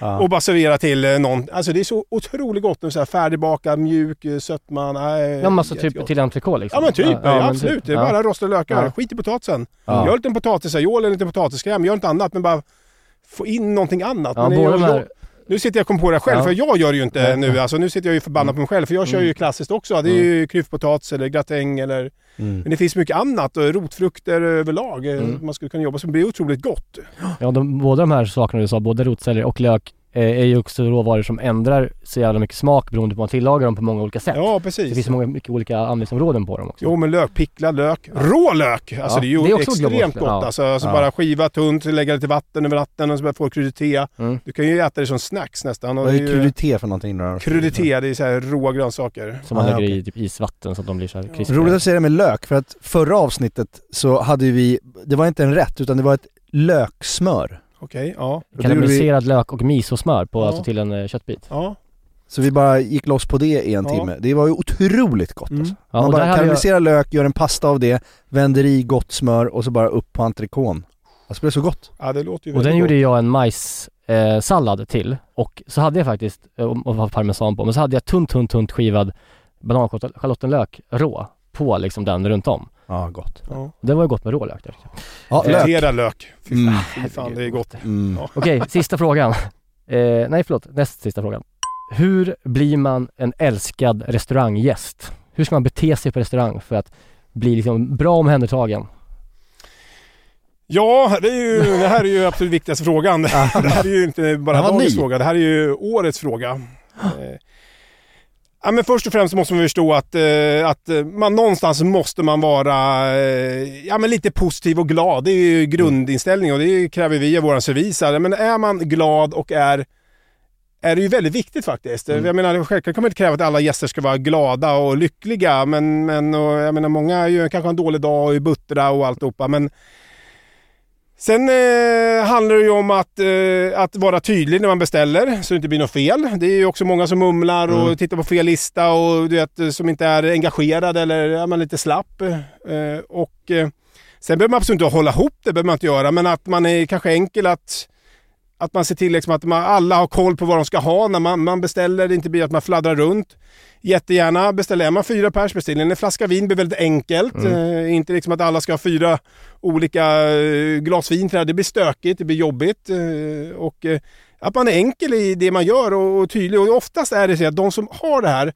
S5: Ja.
S6: Och bara servera till eh, någon. Alltså det är så otroligt gott. Så här färdigbakad, mjuk, eh, sötma. Nej,
S5: Ja men alltså typ till entrecote liksom?
S6: Ja men typ, ja,
S5: men
S6: absolut.
S5: typ.
S6: Det är bara rostade lökar. Skit i potatisen.
S4: Ja.
S6: Gör lite en potatisajol eller lite potatiskräm. Gör inte annat men bara få in någonting annat.
S5: Ja,
S6: Men
S5: båda de här...
S6: nu sitter jag och kommer på det själv
S5: Ja.
S6: för jag gör det ju inte
S5: Nej.
S6: nu. Alltså, nu sitter jag ju förbannad på mig själv för jag kör ju
S5: Mm.
S6: klassiskt också. Det är ju klyftpotatis eller gratäng eller...
S4: Mm.
S6: Men det finns mycket annat. och Rotfrukter överlag. eh,
S5: Mm.
S6: Man skulle kunna jobba som blir otroligt gott.
S5: Ja, de, båda de här sakerna du sa, både rotselleri och lök, är ju också råvaror som ändrar så jävla mycket smak beroende på hur man tillagar dem på många olika sätt.
S6: Ja
S5: Det
S6: precis.
S5: finns så många, mycket olika användningsområden på dem också.
S6: Jo men lök, picklad lök, rå lök! Alltså
S5: Ja,
S6: det är ju
S5: det är också
S6: extremt
S5: globalt.
S6: gott
S5: Ja.
S6: alltså. alltså
S4: Ja.
S6: Bara skiva tunt, lägga lite vatten över natten och så bara få krydité.
S5: Mm.
S6: Du kan ju äta det som snacks nästan.
S4: Vad
S6: det
S4: är
S6: ju,
S4: för någonting då?
S6: krydité, det är så här råa grönsaker.
S5: Som man
S4: Ah,
S5: lägger
S4: okej.
S5: i typ isvatten så att de blir så här krispiga.
S4: Roligt att säga det med lök, för att förra avsnittet så hade vi, det var inte en rätt utan det var ett löksmör.
S6: Okej, ja.
S4: Och det gjorde vi,
S5: Karamelliserad lök och misosmör på,
S6: Ja.
S5: alltså till en eh, köttbit.
S6: ja.
S4: så vi bara gick loss på det i en
S6: Ja.
S4: timme. Det var ju otroligt gott
S6: Mm.
S4: alltså.
S5: Ja,
S4: Man
S5: där
S4: bara
S5: hade jag,
S4: karamelliserar lök, gör en pasta av det, vänder i gott smör och så bara upp på entrecôten. Alltså det blev så gott.
S6: ja, det låter ju
S5: och den
S6: väldigt
S5: gjorde
S6: gott.
S5: jag en majssallad eh, till och så hade jag faktiskt, eh, och och var parmesan på, men så hade jag tunt, tunt, tunt skivad bananschalottenlök rå på liksom den runt om.
S4: Ja, gott.
S5: Det var ju gott med rå lök där.
S4: Ja, lök.
S6: Friterad lök. Fy fan,
S4: Mm.
S6: fy fan det är gott.
S4: Mm.
S6: Ja.
S5: Okej, sista frågan. Eh, nej förlåt, näst sista frågan. Hur blir man en älskad restauranggäst? Hur ska man bete sig på restaurang för att bli liksom bra omhändertagen?
S6: Ja, det, är ju, det här är ju absolut viktigaste frågan. Det här är ju inte bara dagens
S4: ny.
S6: fråga, det här är ju årets fråga. Ja, men först och främst måste man förstå att, eh, att eh, man någonstans måste man vara eh, ja, men lite positiv och glad. Det är ju grundinställning och det kräver vi av vår service. här. Men är man glad och är är det ju väldigt viktigt faktiskt. Jag menar, självklart kommer inte kräva att alla gäster ska vara glada och lyckliga. Men, men och, jag menar, många är ju, kanske har en dålig dag och är buttra och alltihopa. Men Sen eh, handlar det ju om att, eh, att vara tydlig när man beställer så det inte blir något fel. Det är ju också många som mumlar och tittar på fel lista och du vet, som inte är engagerade eller är man lite slapp. Eh, och, eh, sen behöver man absolut inte hålla ihop det, behöver man inte göra, men att man är kanske enkel att att man ser till liksom att man, alla har koll på vad de ska ha när man, man beställer. Det inte blir att man fladdrar runt. Jättegärna beställer. Man fyra pers beställer en flaska vin blir väldigt enkelt. Eh, inte liksom att alla ska ha fyra olika eh, glas vin det blir stökigt, det blir jobbigt. Eh, och eh, att man är enkel i det man gör och, och tydlig. Och oftast är det så att de som har det här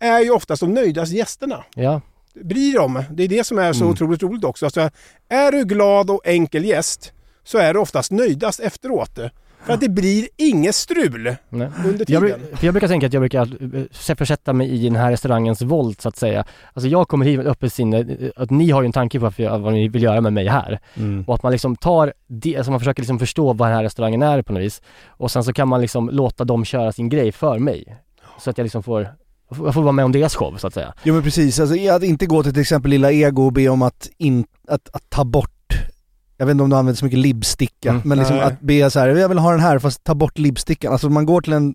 S6: är ju oftast de nöjdaste gästerna.
S5: Ja,
S6: Bryr dem. Det är det som är så otroligt roligt också. Alltså, är du glad och enkel gäst så är du oftast nöjdast efteråt. För att det blir inget strul
S5: nej.
S6: under
S5: Jag,
S6: tiden.
S5: för jag brukar tänka att jag brukar eh, försätta mig i den här restaurangens våld så att säga. Alltså jag kommer hit med öppet sinne, eh, att ni har ju en tanke på varför jag- vad ni vill göra med mig här.
S4: Mm.
S5: Och att man liksom tar det, alltså man försöker liksom förstå vad den här restaurangen är på något vis. Och sen så kan man liksom låta dem köra sin grej för mig. Så att jag liksom får, jag får vara med om deras show så att säga.
S7: Jo men precis, alltså att inte gå till till exempel Lilla Ego och be om att, in, att, att ta bort jag vet inte om du använder så mycket libbsticka,
S5: Mm.
S7: men liksom
S6: Nej.
S7: att be så här, jag vill ha den här fast ta bort libbstickan. Alltså man går till en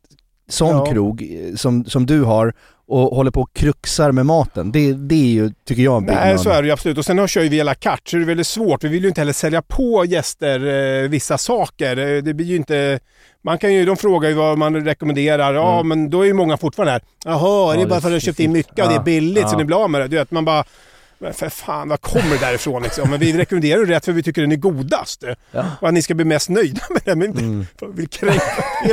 S7: sån
S6: Ja.
S7: krog eh, som, som du har och håller på och kruxar med maten. Det, det är ju, tycker jag, en big
S6: Nej, så är det ju absolut. Och sen har- kör ju vi à la carte, så det är väldigt svårt. Vi vill ju inte heller sälja på gäster eh, vissa saker. Eh, Det blir ju inte... Man kan ju, de frågar ju vad man rekommenderar. Ja, men då är ju många fortfarande här. Jaha, är det
S5: Ja,
S6: bara för att du har köpt in mycket och det är
S7: Ja.
S6: billigt så
S5: Ja.
S6: ni blir av med det? Du vet, man bara... Men för fan, var kommer det därifrån liksom? Men vi rekommenderar ju rätt för vi tycker den är godast.
S5: Ja.
S6: Och att ni ska bli mest nöjda med den. Men
S7: Mm.
S6: vill kränka.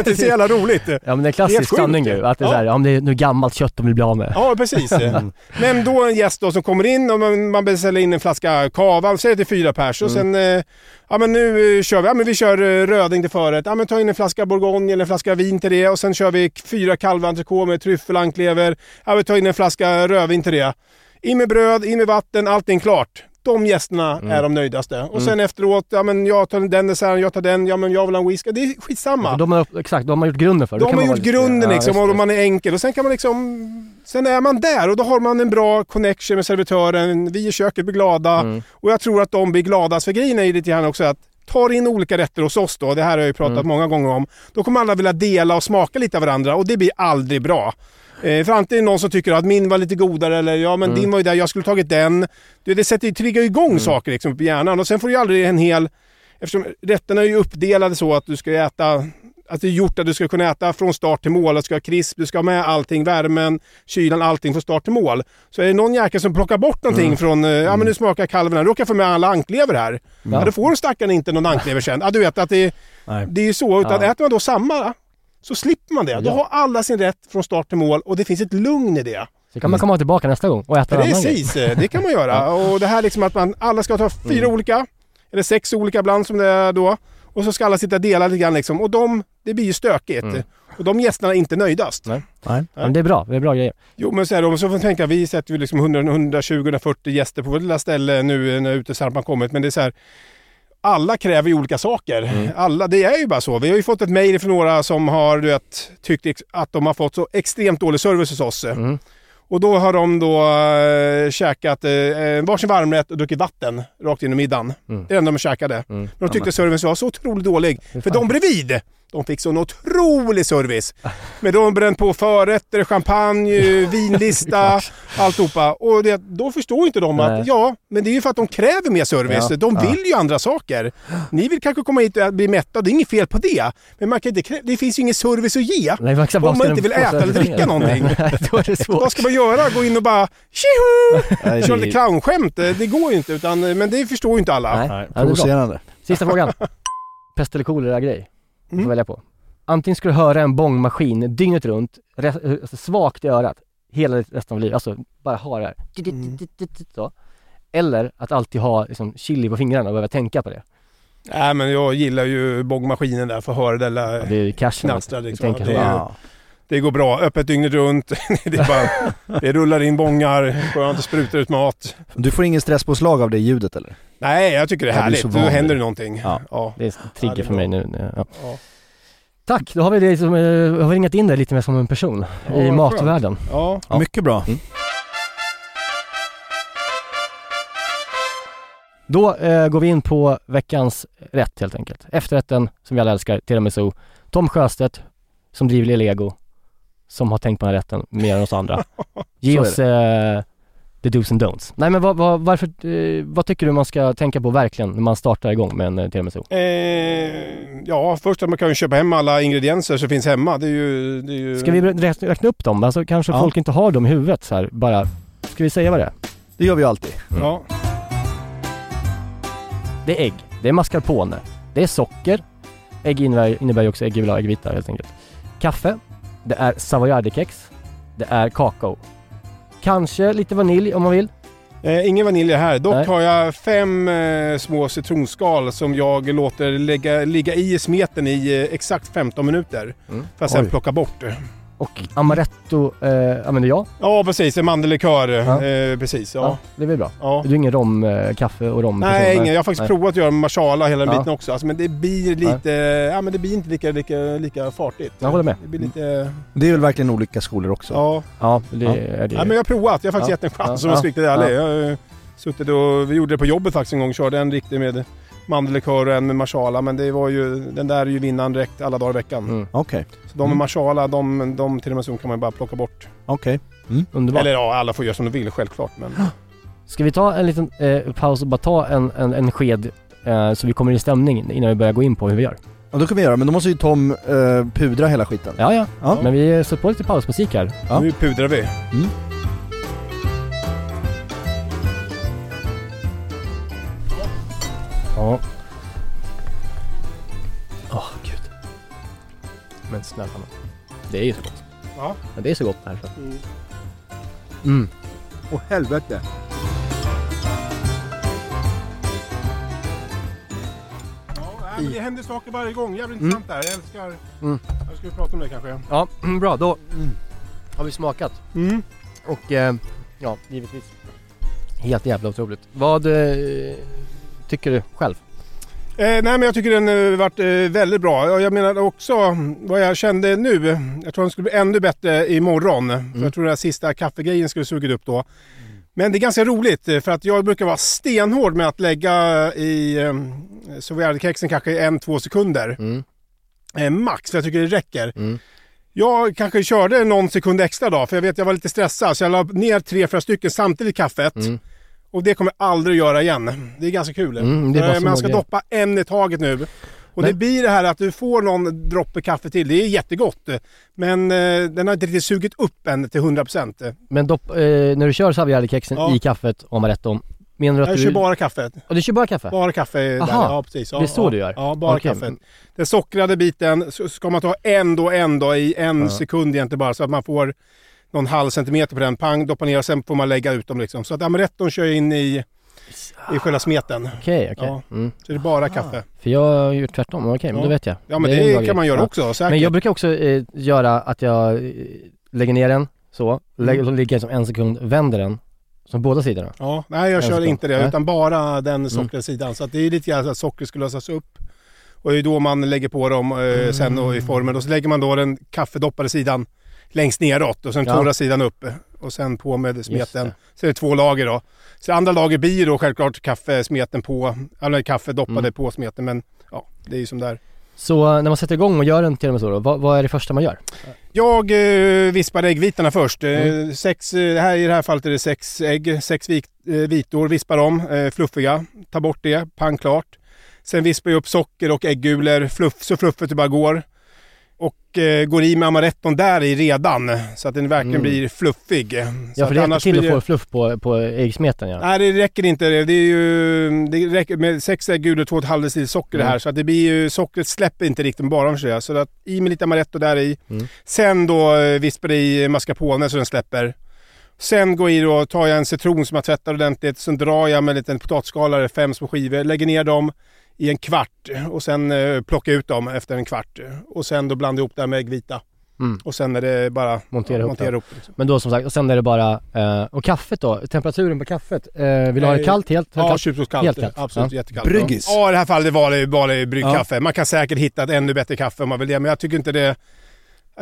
S6: Det är så jävla roligt.
S5: Ja men det är klassisk sanning ju, att det är
S6: Ja.
S5: såhär, ja men det är nu gammalt kött de vill bli av med.
S6: Ja, precis. Men då en gäst då som kommer in och man, man beställer in en flaska cava, säg till fyra pers och sen, eh, ja men nu eh, kör vi, ja men vi kör eh, röding till förrätt. Ja men ta in en flaska bourgogne eller en flaska vin till det och sen kör vi fyra kalventrecôte med tryffel, anklever. Ja vi tar in en flaska rödvin till det. In med bröd, in med vatten, allting klart. De gästerna är de nöjdaste. Och sen efteråt, ja men jag tar den desserten, jag tar den, ja men jag vill ha en whisky. Det är skitsamma.
S5: De har, exakt, de har gjort grunden för det.
S6: De har
S5: man
S6: gjort grunden
S5: ja,
S6: liksom
S5: det.
S6: och man är enkel och sen kan man liksom... Sen är man där och då har man en bra connection med servitören. Vi i köket blir glada
S5: Mm.
S6: och jag tror att de blir gladast. För grejen är ju lite grann också att tar in olika rätter hos oss då, det här har jag ju pratat
S5: Mm.
S6: många gånger om. Då kommer alla vilja dela och smaka lite av varandra och det blir aldrig bra. Eh, för antingen någon som tycker att min var lite godare eller ja men
S5: Mm.
S6: din var ju där, jag skulle tagit den. Det, det sätter ju, triggar igång saker liksom på hjärnan och sen får du ju aldrig en hel... Eftersom rätterna är ju uppdelade så att du ska äta att det är gjort att du ska kunna äta från start till mål. Du ska ha krisp, du ska ha med allting, värmen, kylan, allting från start till mål. Så är det någon jäkel som plockar bort någonting
S5: Mm.
S6: från, eh, ja men nu smakar kalven här, råkar få med alla anklever här. Ja. då får stackaren inte någon anklever sen. Ja, du vet att det,
S4: Nej.
S6: det är ju så. Utan
S5: Ja.
S6: äter man då samma så slipper man det. Då
S5: Ja.
S6: har alla sin rätt från start till mål och det finns ett lugn i det.
S5: Så kan man komma tillbaka nästa gång och äta en annan.
S6: Precis, eh, det kan man göra. Och det här liksom att man, alla ska ta fyra
S5: Mm.
S6: olika, eller sex olika ibland som det är då. Och så ska alla sitta och dela lite grann liksom. Och de, det blir ju stökigt.
S5: Mm.
S6: Och de gästerna är inte nöjdast.
S5: Nej.
S7: Nej.
S5: Ja, men det är bra, det är bra grejer.
S6: Jo men så är det, och så får man tänka, vi sätter ju liksom 100, 120, 140 gäster på vårt lilla ställe nu när utesampan kommit. Men det är så här, alla kräver ju olika saker.
S5: Mm.
S6: Alla, det är ju bara så. Vi har ju fått ett mejl från några som har du vet, tyckt att de har fått så extremt dålig service hos oss.
S5: Mm.
S6: Och då har de då äh, käkat äh, varsin varmrätt och druckit vatten rakt in i middagen.
S5: Mm.
S6: Det är det enda de käkade.
S5: Mm.
S6: Men de tyckte servicen var så otroligt dålig. För de bredvid, De fick sån otrolig service. Men de har bränt på förrätter, champagne, vinlista, alltihopa. Och det, då förstår inte de
S5: Nej.
S6: att, ja, men det är ju för att de kräver mer service.
S5: Ja.
S6: De vill ju andra saker. Ni vill kanske komma hit och bli mätta, det är inget fel på det. Men man kan inte, krä- det finns ju ingen service att ge.
S5: Nej, man
S6: Om man inte vill äta eller dricka någonting.
S5: Nej, då är det svårt.
S6: Vad ska man göra? Gå in och bara tjoho!
S7: Nej,
S6: Köra
S7: det
S6: lite clownskämt. Det går ju inte. Utan, men det förstår ju inte alla.
S5: Nej, ja,
S7: provocerande.
S5: Sista frågan. Pest eller kolera-grej. Du får
S6: Mm.
S5: välja på. Antingen ska du höra en bångmaskin dygnet runt, alltså svagt i örat, hela resten av livet. Alltså bara ha det här.
S6: Mm.
S5: Så. Eller att alltid ha liksom, chili på fingrarna och behöva tänka på det.
S6: Nej, men jag gillar ju bångmaskinen där för att höra det
S5: Ja,
S6: där.
S5: det är ju cashen.
S6: Knastrar liksom.
S5: Jag tänker
S6: Det är-
S7: Ja.
S6: Det går bra. Öppet dygnet runt. det, bara, det rullar in bångar. Skönt att spruta ut mat.
S7: Du får ingen stresspåslag av det ljudet eller?
S6: Nej, jag tycker det är
S7: Jag
S6: härligt.
S7: vid
S6: händer
S7: det.
S6: det någonting.
S7: Ja.
S6: Ja.
S5: Det är en trigger
S6: är
S5: för mig nu. Ja.
S6: Ja.
S5: Tack, då har vi det som, eh, har vi ringat in dig lite mer som en person
S6: Ja,
S5: i matvärlden.
S6: Ja.
S5: Ja.
S7: Mycket bra.
S5: Då eh, går vi in på veckans rätt helt enkelt. Efterrätten som vi alla älskar, tiramisu. Tom Sjöstedt, som driver Lego, som har tänkt på den här rätten mer än oss andra. Ge oss eh, the dos and don'ts. Nej men vad, vad, varför, eh, vad tycker du man ska tänka på verkligen när man startar igång med en eh, tiramisu?
S6: Eh, ja, först att man kan ju köpa hem alla ingredienser som finns hemma. Det är ju... Det är ju...
S5: Ska vi räkna, upp dem? Alltså kanske
S7: Ja.
S5: folk inte har dem i huvudet så här, bara. Ska vi säga vad det är?
S7: Det gör vi alltid.
S6: Ja.
S5: Det är ägg, det är mascarpone, det är socker, ägg innebär, innebär ju också äggula och äggvita helt enkelt. Kaffe, det är savoyardekex, det är kakao. Kanske lite vanilj om man vill.
S6: Eh, ingen vanilj här. Dock
S5: Nej.
S6: har jag fem eh, små citronskal som jag låter lägga, ligga i smeten i eh, exakt 15 minuter.
S5: Mm.
S6: För att sen
S7: Oj.
S6: plocka bort.
S5: Och amaretto eh, använder jag.
S6: Ja precis, mandellikör.
S5: Ja.
S6: Eh, precis,
S5: Ja.
S6: ja.
S5: det är väl bra.
S6: ja.
S5: Du är ingen rom, eh, kaffe och rom?
S6: Nej, ingen. Jag har faktiskt
S5: Nej.
S6: provat att göra masala hela den
S5: Ja.
S6: biten också. Alltså, men det blir lite... Ja, men det blir inte lika, lika, lika fartigt.
S5: Jag håller med.
S6: Det blir lite...
S7: Det är väl verkligen olika skolor också.
S6: Ja.
S5: Ja, det
S7: Ja.
S5: är det.
S6: ja, men jag har provat. Jag har faktiskt
S5: Ja.
S6: gett en chans
S5: Ja.
S6: om jag ska riktigt ärlig.
S5: Ja.
S6: Jag har eh, suttit och... Vi gjorde det på jobbet faktiskt en gång. Körde en riktig med mandellikör och en med masala. Men det var ju... Den där är ju vinnaren direkt alla dagar i veckan.
S5: Mm.
S7: Okej,
S6: Så de med
S7: Mm.
S6: masala, de, de tiramisun kan man ju bara plocka bort.
S7: okej.
S5: Underbart.
S6: Eller ja, alla får göra som de vill självklart. Men...
S5: Ska vi ta en liten eh, paus och bara ta en, en, en sked eh, så vi kommer i stämning innan vi börjar gå in på hur vi gör?
S7: Ja, då kan vi göra, men då måste ju Tom eh, pudra hela skiten.
S5: Ja, ja.
S7: Ja.
S5: Men vi sätter på lite pausmusik här.
S7: Ja.
S6: Nu pudrar vi.
S7: Mm.
S5: Ja. Åh, gud. Men snälla nån. Det är ju så gott.
S6: Ja.
S5: Ja, det är så gott det här så.
S6: Mm.
S5: Mm.
S6: Åh helvete. Ja, nej, men det händer saker varje gång. Jävligt intressant det här. Jag älskar...
S5: Mm.
S6: Jag ska vi prata om det kanske.
S5: Ja, bra. Då har vi smakat.
S6: Mm.
S5: Och eh, ja, givetvis. Helt jävla otroligt. Vad eh, tycker du själv?
S6: Eh, nej men jag tycker den har varit eh, väldigt bra. Jag menar också vad jag kände nu. Jag tror den skulle bli ännu bättre imorgon. För jag tror den här sista kaffegrejen skulle sugit upp då. Men det är ganska roligt eh, för att jag brukar vara stenhård med att lägga i eh, Savoyardkexen kanske en, två sekunder.
S5: Mm.
S6: Eh, max, för jag tycker det räcker.
S5: Mm.
S6: Jag kanske körde någon sekund extra då, för jag vet jag var lite stressad. Så jag la ner tre, fyra stycken samtidigt i kaffet. Och det kommer jag aldrig göra igen. Det är ganska kul.
S5: Mm, det
S6: Eh,
S5: så
S6: Man ska doppa en i taget nu. Och det
S5: Men-
S6: blir det här att du får någon droppe kaffe till. Det är jättegott. Men eh, den har inte riktigt sugit upp än till 100%.
S5: Men dopp, eh, när du kör Savoyardkexen
S6: Ja.
S5: i kaffet och amaretton, menar du att
S6: Jag
S5: du...
S6: kör bara kaffet.
S5: Och du kör bara kaffe?
S6: Bara kaffe. Där.
S5: Aha.
S6: Ja, precis. Ja,
S5: Det är så
S6: ja.
S5: du gör?
S6: Ja, bara
S5: Okej.
S6: kaffet. Den sockrade biten ska man ta en då, en då i en sekund egentligen bara så att man får någon halv centimeter på den. Pang, doppa ner och sen får man lägga ut dem liksom. Så att amaretton kör jag in i, i själva smeten.
S5: Okej, okej.
S6: Ja.
S5: Mm.
S6: Så det är bara kaffe.
S5: För jag har gjort tvärtom, okej, men
S6: Ja.
S5: då vet jag.
S6: Ja men det,
S5: bra
S6: kan
S5: grej.
S6: man göra
S5: Ja.
S6: också säkert.
S5: Men jag brukar också eh, göra att jag eh, lägger ner den, så, lägger,
S6: Mm.
S5: ligger som en sekund, vänder den, som båda sidorna.
S6: Ja, nej jag
S5: En
S6: kör
S5: sekund.
S6: inte det
S5: Nej.
S6: utan bara den sockrade sidan. Så att det är lite grann så att sockret ska lösas upp. Och det är då man lägger på dem eh, sen då i formen. Och så lägger man då den kaffedoppade sidan längst neråt och sen
S5: Ja.
S6: torra sidan upp. Och sen på med smeten. Så det är två lager då. Så andra lager blir då självklart kaffesmeten på, eller kaffedoppade
S5: Mm.
S6: på smeten. Men ja, det är ju som där.
S5: Så när man sätter igång och gör en tiramisu då, vad, vad är det första man gör?
S6: Jag eh, vispar äggvitorna först. Eh,
S5: Mm.
S6: sex, eh, här, I det här fallet är det sex ägg, sex vik, eh, vitor. Vispar dem, eh, fluffiga. Ta bort det, pang klart. Sen vispar jag upp socker och äggulor fluff, så fluffigt det bara går. Och eh, går i med amaretton där i redan så att den verkligen
S5: Mm.
S6: blir fluffig.
S5: Ja, för det
S6: annars
S5: till
S6: blir
S5: att få fluff på, på äggsmeten ja.
S6: Nej det räcker inte. Det, är ju, det räcker med sex äggulor och två och ett halvt deciliter socker det
S5: Mm.
S6: här. Så att det blir ju, sockret släpper inte riktigt bara om så Så att i med lite amaretto där i.
S5: Mm.
S6: Sen då eh, vispar i mascarpone så den släpper. Sen går i då, tar jag en citron som jag tvättar ordentligt. Sen drar jag med en liten potatisskalare, fem små skivor. Lägger ner dem i en kvart och sen eh, plockar jag ut dem efter en kvart. Och sen då blandar jag ihop det här med äggvita.
S5: Mm.
S6: Och sen är det bara
S5: Montera ihop
S6: montera ihop. Liksom.
S5: Men då som sagt, och sen är det bara, eh, och kaffet då? Temperaturen på kaffet? Eh, vill du ha det kallt? Helt?
S6: Ja,
S5: kallt?
S6: tjuvskallt.
S5: Helt kallt.
S6: Absolut,
S5: Ja.
S6: jättekallt.
S7: Bryggis?
S6: Ja, i det här fallet var det bara det bryggkaffe. Man kan säkert hitta ett ännu bättre kaffe om man vill det, men jag tycker inte det...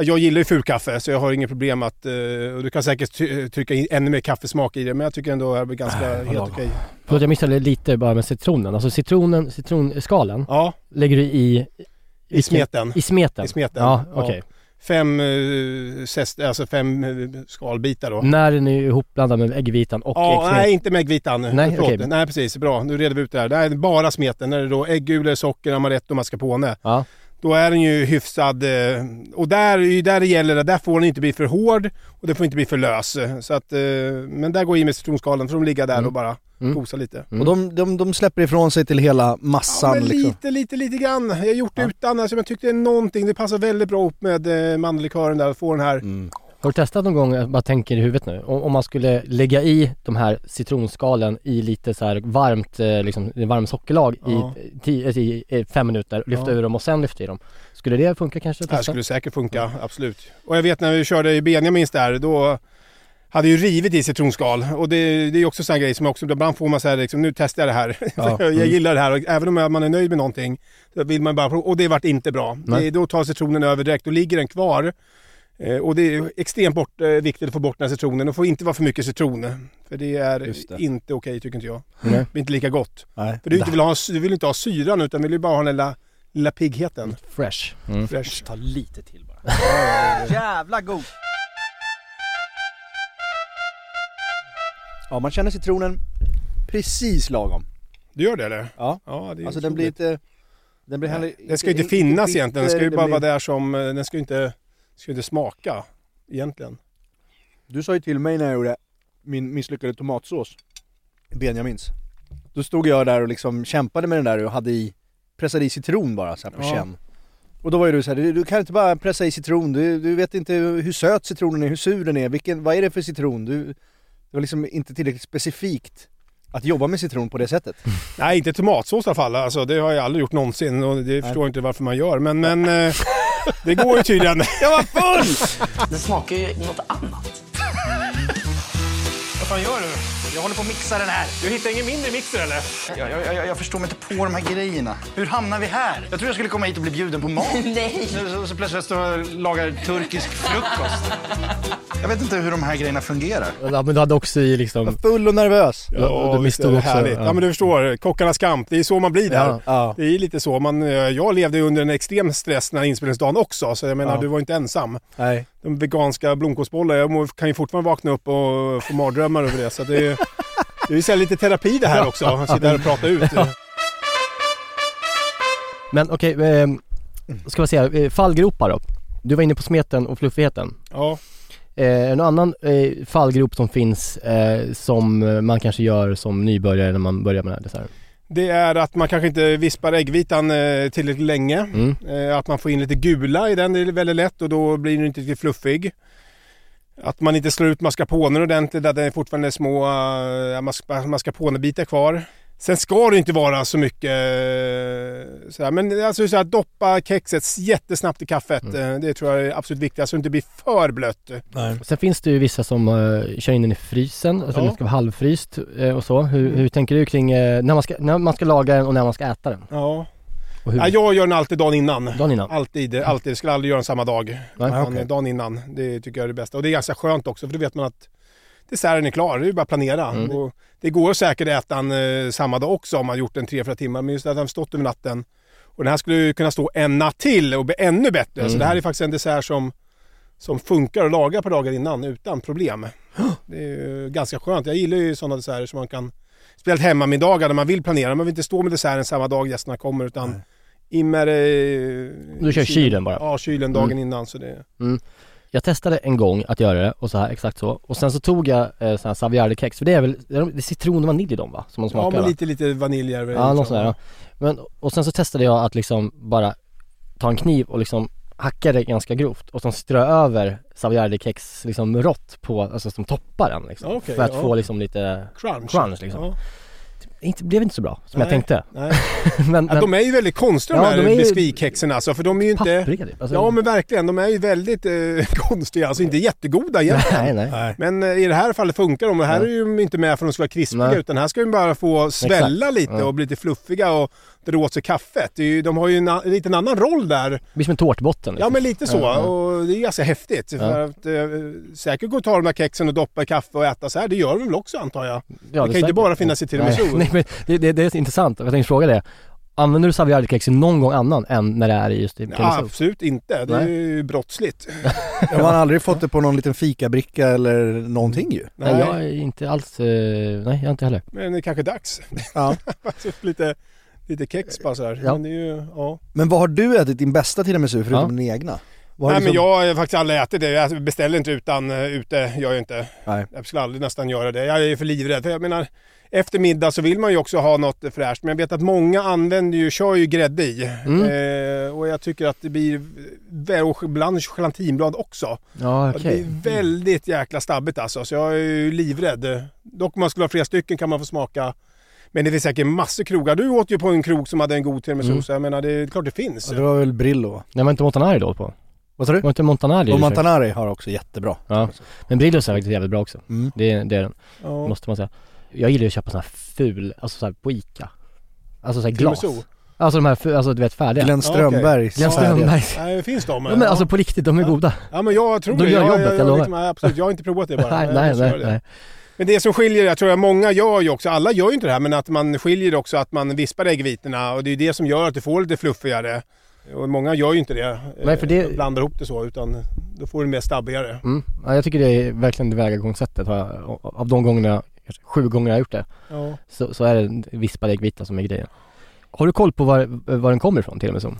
S6: Jag gillar ju fulkaffe så jag har inget problem att... eh, Och du kan säkert ty- trycka in ännu mer kaffesmak i det, men jag tycker ändå att det är ganska helt okej.
S5: Förlåt jag missade lite bara med citronen. Alltså citronen, citronskalen
S6: Ja,
S5: lägger du i...
S6: i smeten.
S5: I smeten?
S6: I smeten.
S5: Ja, okej.
S6: Fem, uh, zest, alltså fem eh, skalbitar då.
S5: När den är ihopblandad med äggvitan och
S6: Ja,
S5: äggsmeten?
S6: nej inte med äggvitan.
S5: Nej,
S6: Förlåt.
S5: okej.
S6: nej precis, bra. Nu reder vi ut det här. Det här är bara smeten. När det är då äggulor, socker, amaretto och mascarpone.
S5: Ja.
S6: Då är den ju hyfsad. eh, Och där där det gäller. det. Där får den inte bli för hård och det får inte bli för lös. Så att, eh, men där går i med citronskalen. Får de ligga där
S5: Mm.
S6: och bara
S5: Mm.
S6: kosa lite.
S5: Mm.
S7: Och de, de, de släpper ifrån sig till hela massan
S6: Ja, men
S7: liksom.
S6: lite, lite, lite grann. Jag har gjort det
S5: Ja.
S6: utan. Alltså, jag tyckte det är någonting. Det passar väldigt bra ihop med eh, mandellikören där. Att få den här.
S5: Har du testat någon gång, jag bara tänker i huvudet nu, om, om man skulle lägga i de här citronskalen i lite så här varmt, eh, liksom, varm sockerlag
S6: Ja.
S5: i, tio, i eh, fem minuter, lyfta
S6: Ja.
S5: ur dem och sen lyfta i dem. Skulle det funka kanske?
S6: Det skulle säkert funka, absolut. Och jag vet när vi körde i Benjamins där, då hade ju rivit i citronskal. Och det, det är också en grej som också, ibland får man säga liksom, nu testar jag det här.
S7: Ja.
S6: jag
S5: Mm.
S6: gillar det här och även om man är nöjd med någonting, så vill man bara prova. Och det vart inte bra. Det, då tar citronen över direkt, då ligger den kvar. Eh, och det är extremt bort, eh, viktigt att få bort den här citronen. Det får inte vara för mycket citron. För det är
S7: det.
S6: inte okej tycker inte jag.
S5: Nej.
S6: Det blir inte lika gott.
S7: Nej.
S6: För du, inte vill ha, du vill inte ha syran utan vill ju bara ha den lilla, lilla piggheten.
S5: Fresh. Mm.
S6: Fresh.
S7: Ta lite till bara. Jävla god! Ja, man känner citronen precis lagom.
S6: Du gör det eller?
S7: Ja.
S6: Ja, det är
S7: Alltså den blir inte... Den blir heller...
S6: Den ska ju inte finnas egentligen. Den ska ju bara
S7: blir-
S6: vara där som... eh, Den ska ju inte, ska inte smaka egentligen.
S7: Du sa ju till mig när jag gjorde min misslyckade tomatsås, Benjamins. Då stod jag där och liksom kämpade med den där och hade i, pressade i citron bara så här på
S6: Ja.
S7: känn. Och då var ju du så här, du, du kan inte bara pressa i citron, du, du vet inte hur söt citronen är, hur sur den är, vilken, vad är det för citron? Du, det var liksom inte tillräckligt specifikt att jobba med citron på det sättet.
S6: Nej, inte tomatsås i alla fall. Alltså, det har jag aldrig gjort någonsin och det förstår jag inte varför man gör. Men, men eh, det går ju tydligen.
S7: Jag var full!
S8: Det smakar ju något annat.
S6: Vad fan gör du?
S8: Jag håller på att mixa den här.
S6: Du hittar ingen mindre mixer eller?
S8: Jag, jag, jag, jag förstår mig inte på de här grejerna. Hur hamnar vi här? Jag tror jag skulle komma hit och bli bjuden på mat. Nej. Så, så, plötsligt står jag och lagar turkisk frukost. Jag vet inte hur de här grejerna fungerar.
S5: Ja, men du hade också i liksom...
S7: Full och nervös.
S5: Ja, du
S6: det
S5: också,
S6: Härligt.
S5: ja.
S6: Ja. men du förstår, kockarnas kamp. Det är så man blir där.
S5: Ja.
S7: Ja.
S6: Det är lite så. Man, eh, jag levde under en extrem stress den här inspelningsdagen också. Så jag menar,
S7: Ja.
S6: du var inte ensam.
S7: Nej.
S6: De veganska blomkålsbollar, jag kan ju fortfarande vakna upp och få mardrömmar över det. Så det är, det är så lite terapi det här också. Att sitta här och prata ut.
S5: Men okej, eh, ska vi säga, fallgropar då? Du var inne på smeten och fluffigheten.
S6: Ja.
S5: Eh, en annan eh, fallgrop som finns eh, som man kanske gör som nybörjare när man börjar med den här desserten.
S6: Det är att man kanske inte vispar äggvitan eh, tillräckligt länge.
S5: Mm.
S6: Eh, Att man får in lite gula i den, det är väldigt lätt och då blir den inte riktigt fluffig. Att man inte slår ut mascarponen ordentligt, att det är fortfarande små uh, mas- mascarponebitar kvar. Sen ska det inte vara så mycket eh, sådär. men alltså så här, doppa kexet jättesnabbt i kaffet.
S5: Mm.
S6: Eh, Det tror jag är absolut viktigt, så det inte blir för blött.
S5: Sen finns det ju vissa som eh, kör in den i frysen, alltså
S6: Ja.
S5: den ska vara halvfryst eh, och så. Hur, hur tänker du kring eh, när, man ska, när man ska laga den och när man ska äta den?
S6: Ja. Ja, jag gör den alltid dagen innan.
S5: Dagen innan?
S6: Alltid, alltid. Jag skulle aldrig göra den samma dag.
S5: Nej,
S7: okej.
S6: Dagen innan. Det tycker jag är det bästa. Och det är ganska skönt också för då vet man att desserten är klar. Det är ju bara att planera.
S5: Mm.
S6: Och det går säkert att äta den eh, samma dag också om man gjort den tre, fyra timmar. Men just att den stått över natten Och den här skulle ju kunna stå en natt till och bli ännu bättre. Så
S5: Mm.
S6: det här är faktiskt en dessert som, som funkar att laga på dagar innan utan problem. Det är ju ganska skönt. Jag gillar ju sådana desserter som man kan Speciellt hemmamiddagar där man vill planera. Man vill inte stå med desserten samma dag gästerna kommer utan in med det...
S5: Du kör kylen bara.
S6: Ja, kylen dagen
S5: Mm.
S6: innan. Så det...
S5: Jag testade en gång att göra det och så här, exakt så. Och sen så tog jag eh, sån här Saviardi-kex, för det är väl, det är citron och vanilj i dem va? Som man
S6: Ja,
S5: smakar
S6: men
S5: va?
S6: lite, lite vanilj är det
S5: Ja, något
S6: liksom.
S5: sånt där, ja. Men, och sen så testade jag att liksom bara ta en kniv och liksom hacka det ganska grovt och sen strö över Saviardi-kex liksom rått på, alltså som toppar den liksom.
S6: Okej,
S5: för att
S6: ja.
S5: få liksom lite
S6: Crunch.
S5: crunch liksom.
S6: Ja.
S5: Inte, blev inte så bra som jag
S6: Nej,
S5: tänkte.
S6: Nej.
S5: men,
S6: Ja, de är ju väldigt konstiga
S5: Ja,
S6: de här biskvitkexen alltså, för de är ju inte...
S5: typ. Alltså,
S6: Ja men verkligen, de är ju väldigt eh, konstiga, alltså inte jättegoda egentligen.
S5: Nej, nej.
S6: Men eh, i det här fallet funkar de och här är ju inte med för att de ska vara krispiga utan här ska de bara få svälla lite
S5: Ja.
S6: och bli lite fluffiga och dra åt sig kaffet. Det är ju, de har ju en, lite en annan roll där.
S5: Det blir som en tårtbotten liksom.
S6: Ja men lite så
S5: ja.
S6: och det är ganska häftigt.
S5: Ja.
S6: För att, eh, säkert gå och ta de där kexen och doppa i kaffe och äta så här. Det gör de väl också antar jag.
S5: Ja,
S6: det kan ju inte bara finnas i tiramisu.
S5: Nej, nej men det, det, det är intressant, jag tänkte fråga det. Använder du Saviardi-kex i någon gång annan än när det är i just i
S6: Ja, absolut inte. Det är
S5: Nej.
S6: ju brottsligt.
S7: Man har aldrig fått det på någon liten fikabricka eller någonting ju.
S5: Nej, jag är inte alls, eh, nej jag är inte heller.
S6: Men det är kanske dags.
S7: Ja.
S6: lite, lite kex bara så här.
S5: Ja.
S6: Men det är ju, ja.
S7: Men vad har du ätit din bästa tiramisu förutom
S5: Ja.
S7: din egna?
S6: Nej men
S7: liksom-
S6: jag har faktiskt aldrig ätit det. Jag beställer inte utan uh, ute, gör jag inte.
S7: Nej.
S6: Jag skulle aldrig nästan göra det. Jag är för livrädd. Jag menar, efter middag så vill man ju också ha något fräscht. Men jag vet att många använder ju, kör ju grädde i.
S5: Mm.
S6: Eh, och jag tycker att det blir, och ibland gelatinblad också.
S5: Ja
S6: Det blir väldigt jäkla stabbigt alltså. Så jag är ju livrädd. Dock om man skulle ha flera stycken kan man få smaka. Men det finns säkert massor krogar. Du åt ju på en krog som hade en god tiramisu.
S5: Mm.
S6: Så jag menar, det är klart det finns.
S7: Ja, det var väl Brillo?
S5: Nej var inte Montanari då på?
S7: Vad sa du?
S5: Var inte Montanari
S7: Och Montanari har också jättebra.
S5: Ja. Men Brillos är faktiskt jävligt bra också.
S7: Mm.
S5: Det, är- det är den,
S6: Ja.
S5: måste man säga. Jag gillar ju att köpa sån här ful, alltså så här på Ica. Alltså så här glas.
S6: Tiramisu?
S5: Alltså de här, alltså du vet färdiga.
S7: Glenn. Strömbergs
S5: Glenn. Strömbergs.
S6: Nej, det finns de.
S5: Ja, men alltså på riktigt, de är goda.
S6: Ja men jag tror
S5: De
S6: det.
S5: gör
S6: jag,
S5: jobbet,
S6: jag,
S5: jag
S6: jag,
S5: lovar.
S6: liksom, absolut, jag har inte provat det bara.
S5: nej, nej, nej.
S6: Men det som skiljer, jag tror att många gör ju också, alla gör ju inte det här, men att man skiljer också att man vispar äggvitorna och det är det som gör att det får lite fluffigare. Och många gör ju inte det.
S5: Nej, för det-
S6: Eh, Blandar ihop det så, utan då får det mer stabbigare.
S5: Mm. Ja, jag tycker det är verkligen tillvägagångssättet. har jag- Av de gångerna, kanske sju gånger jag har gjort det,
S6: Ja.
S5: så, så är det vispad äggvita som är grejen. Har du koll på var, var den kommer ifrån till och med så?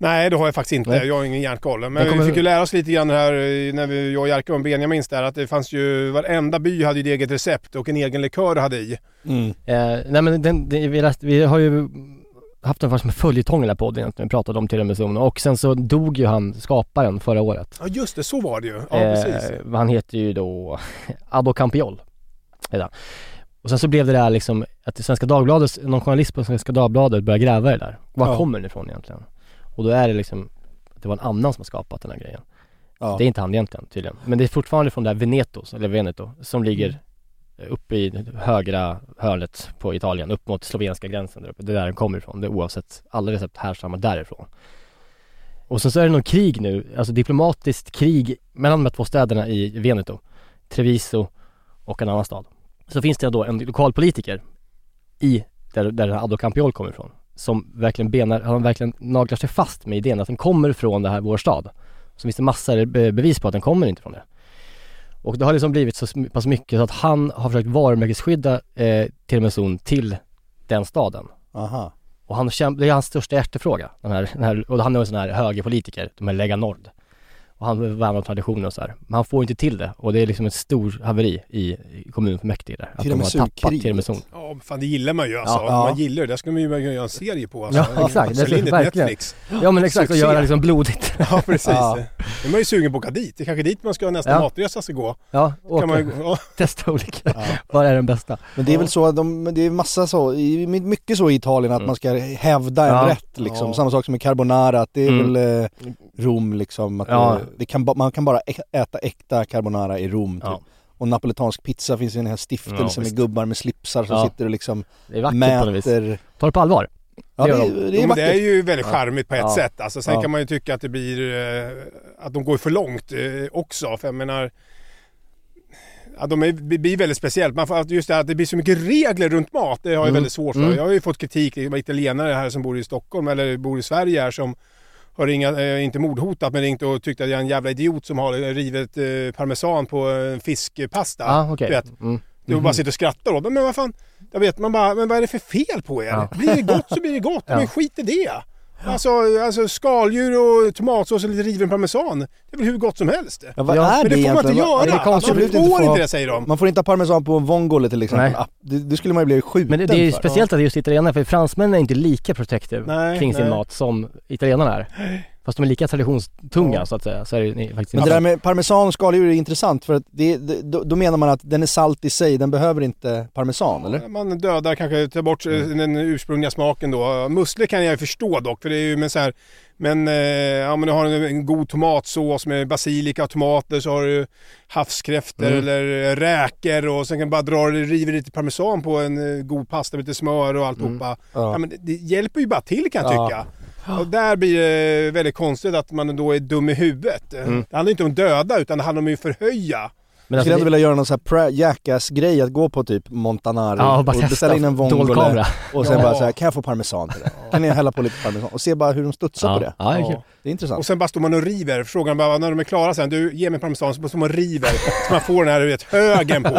S6: Nej, det har jag faktiskt inte.
S5: Nej.
S6: Jag har ingen järnkoll. Men
S5: Den kommer-
S6: vi fick ju lära oss lite grann här eh, när vi, jag och Jerka och Benjamins där att det fanns ju, varenda by hade ju ett eget recept och en egen likör hade i.
S7: Mm.
S5: Eh, nej men den, det, vi, läste, vi har ju haft den fast med följetong i den här podden egentligen, vi pratade om tiramisu och sen så dog ju han, skaparen, förra året.
S6: Ja just det, så var det ju. Ja precis.
S5: Eh, han heter ju då Ado Campiol. Och sen så blev det där liksom att Svenska Dagbladet, någon journalist på Svenska Dagbladet började gräva i det där. Var
S7: Ja.
S5: kommer den ifrån egentligen? Och då är det liksom det var en annan som har skapat den här grejen.
S7: Ja.
S5: Det är inte han egentligen tydligen. Men det är fortfarande från det här Veneto, eller Veneto, som ligger uppe i högra hörnet på Italien, upp mot slovenska gränsen där uppe. Det är där den kommer ifrån, det är oavsett, alla recept härstammar därifrån. Och sen så är det någon krig nu, alltså diplomatiskt krig mellan de här två städerna i Veneto, Treviso och en annan stad. Så finns det då en lokalpolitiker i, där, där Ado Campiol kommer ifrån, som verkligen benar, han verkligen naglar sig fast med idén att den kommer från det här, vår stad. Så finns det massor be- bevis på att den kommer inte från det. Och det har liksom blivit så pass mycket så att han har försökt varumärkesskydda eh, tiramisun till den staden.
S7: Aha.
S5: Och han det är hans största hjärtefråga. Den här, den här, och han är en sån här högerpolitiker, de här Lega Nord. Och han värnar om traditioner och så här. Men han får inte till det. Och det är liksom ett stort haveri i, i kommunfullmäktige där. Att de har tappat
S7: Tiramisu-kriget.
S5: tiramisun.
S6: Ja, fan det gillar man ju alltså.
S5: Ja.
S6: Man gillar det. Det skulle man ju göra en serie på alltså.
S5: Ja, exakt. Det är
S6: till
S5: verkligen.
S6: Netflix.
S5: Ja men exakt, och
S6: Succé.
S5: göra liksom blodigt.
S6: Ja, precis.
S5: Ja.
S6: Är man ju sugen på att åka dit. Det är kanske dit man ska nästa
S5: Ja.
S6: matresa ska gå.
S5: Ja,
S6: Kan
S5: åka,
S6: man, ju- ja.
S5: testa olika. Vad är den bästa?
S7: Men det är väl så, att de, det är massa så, i- mycket så i Italien att
S5: Mm.
S7: man ska hävda en
S5: Ja.
S7: rätt liksom.
S6: Ja.
S7: Samma sak som med carbonara, att det är
S5: Mm.
S7: väl eh, Rom liksom. Att
S5: Ja.
S7: Det, kan, ba- man kan bara äta äkta carbonara i Rom typ.
S5: Ja.
S7: Och napoletansk pizza finns i den här
S5: Ja,
S7: stiftelsen
S5: visst.
S7: med gubbar med slipsar som
S5: Ja.
S7: sitter och liksom
S5: Det är vackert på något vis.
S7: mäter.
S5: Ta det på allvar.
S7: Ja det,
S5: Det
S7: det är
S6: det är ju väldigt
S5: Ja.
S6: charmigt på ett
S5: Ja.
S6: sätt. Alltså, sen
S7: Ja.
S6: kan man ju tycka att det blir, eh, att de går för långt eh, också. För jag menar, Ja, de är, blir väldigt speciellt. Man får, just det här att det blir så mycket regler runt mat, det har jag
S5: Mm.
S6: väldigt svårt för.
S5: Mm.
S6: Jag har ju fått kritik, det är italienare här som bor i Stockholm eller bor i Sverige här som har ringat, eh, inte mordhotat men ringt och tyckt att jag är en jävla idiot som har rivit eh, parmesan på en fiskpasta.
S5: Ja, okej.
S6: Du vet,
S5: Mm.
S6: du bara sitter och skrattar åt Men vad fan, jag vet, man bara, men vad är det för fel på er?
S5: Ja.
S6: Blir det gott så blir det gott,
S5: Ja.
S6: men skit i det. Alltså, alltså skaldjur och tomatsås och lite riven parmesan, det är väl hur gott som helst.
S7: Ja, vad
S5: Ja,
S7: är
S6: Men
S7: det
S6: det får man inte göra!
S7: är det?
S6: Man får
S7: inte
S6: inte,
S7: få-
S6: det säger de.
S7: Man får inte ha parmesan på en vongole till exempel.
S5: Nej.
S7: Det, det skulle man ju bli skjuten
S5: Men det, det är ju
S7: för.
S5: speciellt att det är just italienare, för fransmännen är inte lika protective
S6: Nej,
S5: kring sin
S6: nej.
S5: mat som italienarna är. Fast de är lika traditionstunga så att säga, så är det faktiskt
S7: Men det där med parmesan och skaldjur är intressant för att det, det, då, då menar man att den är salt i sig, den behöver inte parmesan eller?
S6: Man dödar kanske, tar bort eh, den ursprungliga smaken då. Musslor kan jag ju förstå dock, för det är ju med så här, men, eh, ja, men du har en, en god tomatsås med basilika och tomater, så har du havskräftor
S5: Mm.
S6: eller räkor och sen kan du bara dra det, river lite parmesan på en eh, god pasta med lite smör och alltihopa. Ja.
S7: Ja.
S6: men det, det hjälper ju bara till kan jag
S7: Ja.
S6: Och där blir det väldigt konstigt att man då är dum i huvudet.
S5: Mm.
S6: Det handlar inte om döda utan det handlar om att förhöja.
S5: Men
S7: Jag
S5: alltså,
S7: skulle ändå
S5: det,
S7: vilja göra någon sån här jackass-grej att gå på typ Montanari
S5: Ja, och
S7: och,
S5: bara testa
S7: beställa in en vongole och sen
S6: Ja.
S7: bara så här, kan jag få parmesan till det? Kan ni hälla på lite parmesan? Och se bara hur de studsar på
S5: ja,
S7: det.
S5: ja, det är.
S6: Ja.
S7: Det är intressant.
S6: Och sen bara står man och river. Frågan bara när de är klara sen, du ge mig parmesan, så står man och river. Så man får den här du vet, högen på.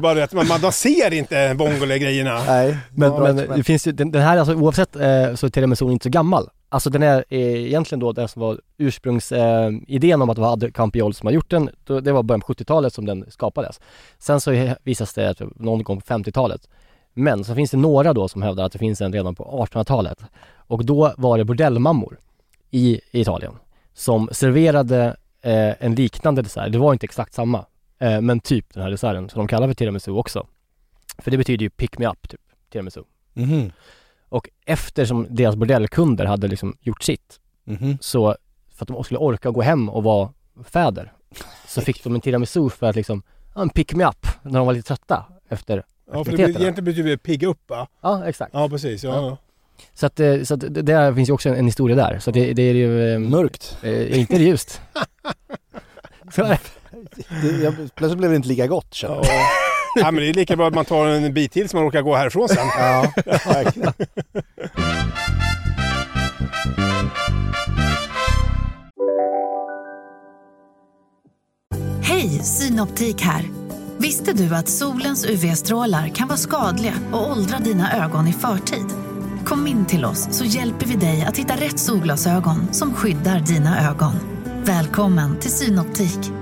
S6: Bara att man, man, man ser inte vongole-grejerna.
S7: Nej,
S5: Men, men det finns ju, den, den här alltså oavsett eh, så är tiramisu inte så gammal. Alltså den är eh, egentligen då den som var ursprungsidén eh, om att det var Adde Campiol som har gjort den, det var början på 70-talet som den skapades. Sen så visas det någon gång på 50-talet. Men så finns det några då som hävdar att det finns en redan på 1800-talet. Och då var det bordellmammor i, Italien som serverade eh, en liknande dessert. Det var inte exakt samma, eh, men typ den här desserten som de kallar för tiramisu också. För det betyder ju pick me up, typ, tiramisu.
S7: Mhm.
S5: Och eftersom deras bordellkunder hade liksom gjort sitt,
S7: Mhm.
S5: så för att de skulle orka gå hem och vara fäder, så fick de en tiramisu för att liksom, en pick me up, när de var lite trötta efter
S6: Ja, för det egentligen betyder det pigga upp va?
S5: Ja, exakt.
S6: Ja, precis. Ja.
S5: Ja. Så att, eh, så att det där finns ju också en, en historia där. Så det, det är ju... eh,
S7: Mörkt.
S5: Eh, inte ljust. Så. Det,
S7: jag, plötsligt blev det inte lika gott känner jag.
S6: Ja. men det är lika bra att man tar en bit till så man orkar gå härifrån sen.
S7: Ja, verkligen.
S9: Hej, Synoptik här. Visste du att solens UV-strålar kan vara skadliga och åldra dina ögon i förtid? Kom in till oss så hjälper vi dig att hitta rätt solglasögon som skyddar dina ögon. Välkommen till Synoptik.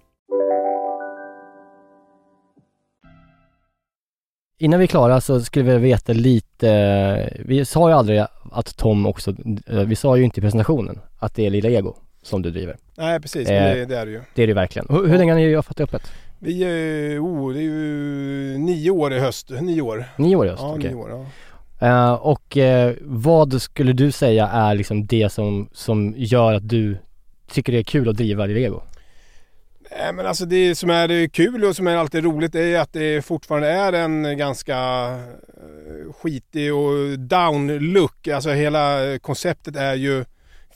S5: Innan vi är klara så skulle vi veta lite, vi sa ju aldrig att Tom också, eh, vi sa ju inte i presentationen att det är Lilla Ego som du driver.
S6: Nej, precis.
S5: Eh.
S6: Det, det är det ju.
S5: Det är det verkligen. Hur, hur länge har ni haft det öppet?
S6: Vi är, oh, det är ju nio år i höst. Nio år.
S5: Nio år just?
S6: Ja,
S5: okej.
S6: år. Ja.
S5: Eh, och eh, vad skulle du säga är liksom det som, som gör att du tycker det är kul att driva Lilla Ego?
S6: Nej, men alltså det som är kul och som är alltid roligt är att det fortfarande är en ganska eh, skitig och down look. Alltså hela konceptet är ju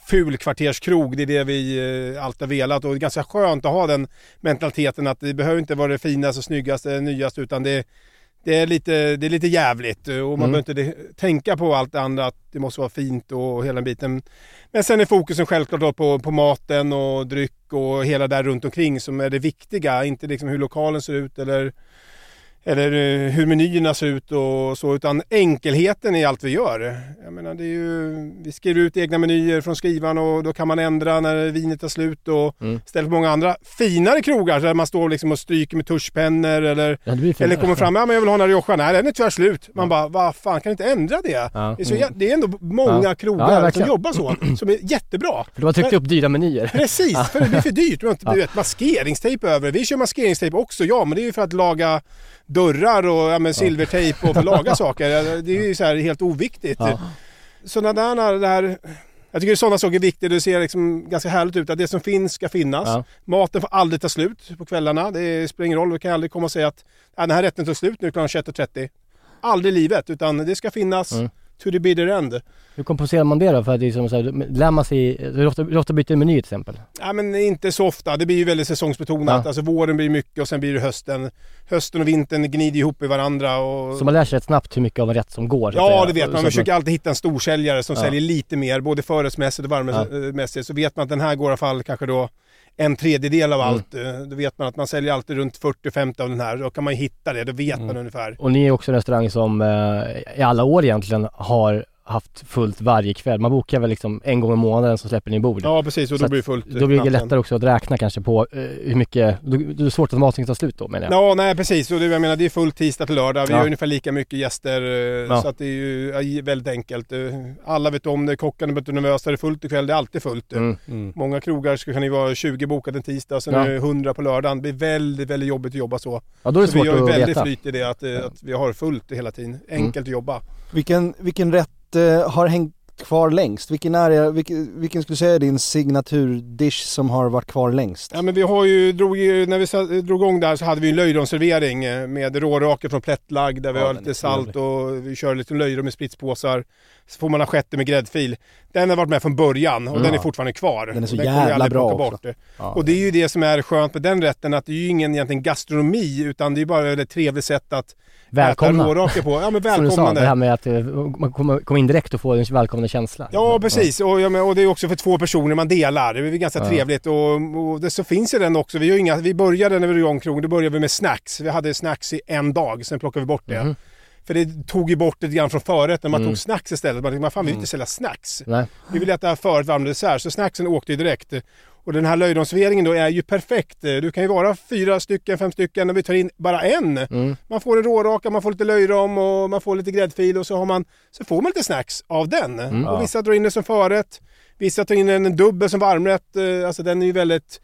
S6: fulkvarterskrog. Det är det vi eh, alltid har velat och det är ganska skönt att ha den mentaliteten att det behöver inte vara det finaste, snyggaste, nyaste utan det, det, är, lite, det är lite jävligt och man
S5: Mm.
S6: behöver inte tänka på allt det andra att det måste vara fint och hela den biten. Men sen är fokusen självklart på, på maten och dryck och hela där runt omkring som är det viktiga. Inte liksom hur lokalen ser ut eller eller eh, hur menyerna ser ut och så, utan enkelheten i allt vi gör. Jag menar, det är ju, vi skriver ut egna menyer från skrivaren och då kan man ändra när vinet tar slut och
S5: Mm.
S6: istället för många andra finare krogar där man står liksom och stryker med tuschpennor eller,
S5: Ja,
S6: eller kommer fram, ja men jag vill ha en Rioja, nej den är tyvärr slut. Man bara, vad fan kan du inte ändra det?
S5: Ja.
S6: Det, är så, jä- det är ändå många
S5: Ja. Ja,
S6: krogar
S5: ja,
S6: som jobbar så, som är jättebra.
S5: För de har tryckt upp dyra menyer.
S6: Precis, för det blir för dyrt. Inte,
S5: Ja.
S6: du vet, maskeringstejp över. Vi kör maskeringstejp också, ja, men det är ju för att laga dörrar och ja, men silvertejp och för laga saker. Det är ju så här helt oviktigt.
S5: Ja.
S6: Sådana där, det här, jag tycker sådana saker är viktigt. Det ser liksom ganska härligt ut att det som finns ska finnas.
S5: Ja.
S6: Maten får aldrig ta slut på kvällarna. Det spelar ingen roll. Vi kan aldrig komma och säga att den här rätten tar slut nu klockan 21.30. Aldrig i livet, utan det ska finnas
S5: Mm.
S6: To the bitter end.
S5: Hur kompenserar man det då? För att det är som så här, lär man sig, hur ofta, hur ofta byter meny till exempel?
S6: Ja, men inte så ofta. Det blir ju väldigt säsongsbetonat.
S5: Ja.
S6: Alltså våren blir mycket och sen blir det hösten. Hösten och vintern gnider ihop i varandra. Och...
S5: Så man lär sig rätt snabbt hur mycket av en rätt som går?
S6: Ja, det vet man. Man försöker alltid hitta en storsäljare som
S5: Ja.
S6: säljer lite mer, både förrättsmässigt och varmmässigt. Så vet man att den här går i alla fall kanske då en tredjedel av
S5: Mm.
S6: allt. Eh, Då vet man att man säljer alltid runt 40-50 av den här. Då kan man ju hitta det, då vet man ungefär.
S5: Och ni är också en restaurang som eh, i alla år egentligen har haft fullt varje kväll. Man bokar väl liksom en gång i månaden så släpper ni bord.
S6: Ja, precis. Och
S5: Så
S6: då
S5: att
S6: blir det fullt.
S5: Då blir det lättare också att räkna kanske på eh, hur mycket, då, då är det svårt att maten tar slut då menar jag.
S6: Ja, nej precis. Och det, jag menar, det är fullt tisdag till lördag. Vi
S5: Ja.
S6: har ungefär lika mycket gäster. eh,
S5: Ja.
S6: Så att det är ju ja, väldigt enkelt. Eh, Alla vet om det. Kockarna blir nervösa. Det är fullt ikväll. Det är alltid fullt.
S5: Mm.
S6: Många krogar ska- kan ju vara 20 bokade en tisdag, sen
S5: Ja.
S6: är det 100 på lördagen. Det blir väldigt, väldigt jobbigt att jobba så.
S5: Ja, då är det
S6: så
S5: svårt
S6: vi har ju
S5: att
S6: väldigt
S5: veta.
S6: flyt i det att, eh, att vi har fullt hela tiden. Enkelt att jobba.
S7: Vilken, vilken rätt eh, har hängt kvar längst? Vilken är vilken, vilken skulle du säga är din signaturdish som har varit kvar längst?
S6: Ja, men vi har ju, drog, när vi drog igång där så hade vi en löjromsservering eh, med råraka från plättlagg där vi
S7: Ja,
S6: har
S7: den
S6: lite salt och vi kör lite löjrom med spritspåsar. Så får man assiette med gräddfil. Den har varit med från början och
S7: Mm.
S6: den är fortfarande kvar.
S7: Den är så
S6: jag
S7: jävla bra också.
S6: bort.
S7: Ja.
S6: Och det är ju det som är skönt med den rätten, att det är ju ingen egentligen gastronomi utan det är bara ett trevligt sätt att
S5: Välkomna.
S6: äta råraka på. Ja men
S5: Som du sa,
S6: välkomnande.
S5: det här med att eh, man kommer in direkt och får en välkomnande känsla.
S6: Ja precis och, ja, men- och det är också för två personer man delar. Det är ganska
S5: Ja.
S6: trevligt och, och det, så finns ju den också. Vi, har inga, vi började när vi drog igång krogen, då började vi med snacks. Vi hade snacks i en dag, sen plockade vi bort det.
S5: Mhm.
S6: För det tog ju bort lite grann från förrätt när man
S5: Mm.
S6: tog snacks istället. Man tänkte, fan vi vill
S5: Mm.
S6: inte sälja snacks.
S5: Nej.
S6: Vi vill äta förrätt, varm dessert. Så snacksen åkte ju direkt. Och den här löjromsserveringen då är ju perfekt. Du kan ju vara fyra stycken, fem stycken och vi tar in bara en.
S5: Mm.
S6: Man får en råraka, man får lite löjrom och man får lite gräddfil och så, har man, så får man lite snacks av den.
S5: Mm.
S6: Och vissa drar in det som förrätt. Vissa tar in en dubbel som varmrätt. Eh, Alltså den är ju väldigt...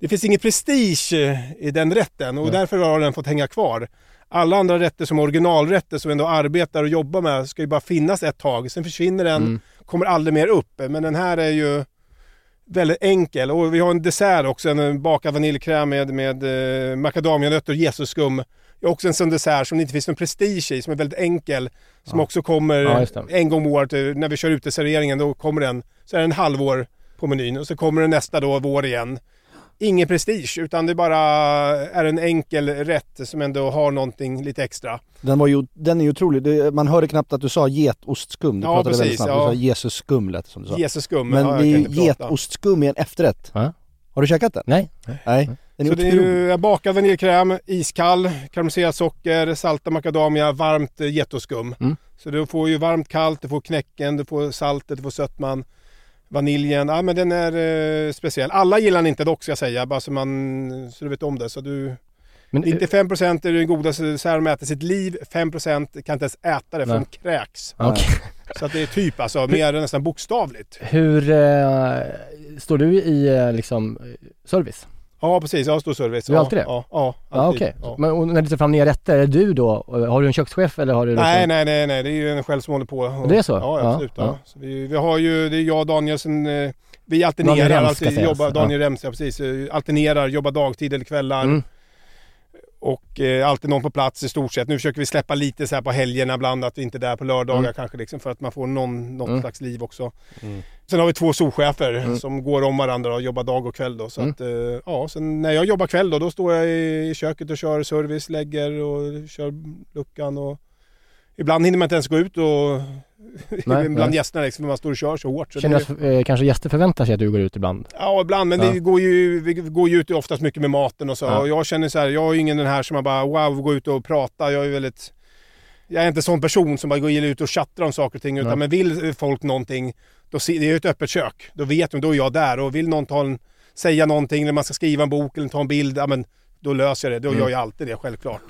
S6: Det finns ingen prestige eh, i den rätten och
S5: Nej.
S6: därför har den fått hänga kvar. Alla andra rätter som originalrätter som vi ändå arbetar och jobbar med ska ju bara finnas ett tag. Sen försvinner den,
S5: Mm.
S6: kommer aldrig mer upp. Men den här är ju väldigt enkel. Och vi har en dessert också, en bakad vaniljkräm med, med eh, macadamianötter och jesusskum. Det är också en sån dessert som det inte finns någon prestige i, som är väldigt enkel. Som också kommer
S5: Ja,
S6: en gång om året, eh, när vi kör ute serveringen, då kommer den. Så är den en halvår på menyn och så kommer den nästa då, vår igen. Ingen prestige, utan det bara är en enkel rätt som ändå har någonting lite extra.
S7: Den, var ju, den är ju otrolig, man hörde knappt att du sa getostskum, du
S6: Ja,
S7: pratade väldigt
S6: precis,
S7: snabbt,
S6: ja.
S7: du sa jesusskum lät som du sa.
S6: Jesusskum,
S7: Men
S6: ja,
S7: det är ju getostskum i en efterrätt.
S5: Ja.
S7: Har du käkat den?
S5: Nej.
S7: Nej. Den är
S6: Så det är
S7: otrolig.
S6: ju bakad vaniljkräm, iskall, karamelliserat socker, salta macadamia, varmt getoskum.
S5: Mm.
S6: Så du får ju varmt kallt, du får knäcken, du får saltet, du får sötman, vaniljen. Ja men den är eh, speciell. Alla gillar den inte dock ska jag säga, bara så, man, så du vet om det. Så du,
S5: Men, eh,
S6: 95% är den godaste desserten de äter sitt liv, 5% kan inte ens äta det för de kräks.
S5: Okej.
S6: Så att det är typ alltså, mer nästan bokstavligt.
S5: Hur eh, står du i eh, liksom eh, service?
S6: Ja precis, jag har stor service.
S5: Du är
S6: ja,
S5: alltid det?
S6: Ja, ja
S5: Ja
S6: alltid.
S5: okej.
S6: Ja.
S5: Men och när du tar fram nya rätter, är du då, har du en kökschef eller har du liksom...
S6: Nej, nej, nej, nej, det är ju en själv som håller på.
S5: Det är så?
S6: Ja,
S5: Ja,
S6: absolut. Ja,
S5: ja.
S6: Vi, vi har ju, det är jag och Daniel sen, eh, vi alternerar
S5: Daniel Rems
S6: alltid, jobbar,
S5: Ja.
S6: Daniel Rems, ja precis. Alternerar, jobbar dagtid eller kvällar.
S5: Mm.
S6: Och eh, alltid någon på plats i stort sett. Nu försöker vi släppa lite så här på helgerna ibland, att vi inte är där på lördagar
S5: Mm.
S6: kanske liksom, för att man får någon, något
S5: Mm.
S6: slags liv också.
S7: Mm.
S6: Sen har vi två souschefer
S5: Mm.
S6: som går om varandra och jobbar dag och kväll då. Så
S5: Mm.
S6: att, eh, ja, sen när jag jobbar kväll då, då står jag i, i köket och kör service, lägger och kör luckan och ibland hinner man inte ens gå ut och
S5: Nej,
S6: bland
S5: nej.
S6: gästerna liksom, man står och kör så hårt. Så
S5: Känner att eh, kanske gäster förväntar sig att du går ut ibland?
S6: Ja, ibland. Men
S5: Ja.
S6: vi, går ju, vi går ju ut oftast mycket med maten och så.
S5: Ja.
S6: Och jag känner så här, jag är ju ingen den här som man bara wow, gå ut och prata. Jag är väldigt... Jag är inte en sån person som bara går ut och chattar om saker och ting. Utan men vill folk någonting, då det är ju ett öppet kök. Då vet de, då är jag där. Och vill någon ta en, säga någonting, eller man ska skriva en bok eller ta en bild, ja men då löser jag det. Då
S5: Mm.
S6: gör jag alltid det, självklart.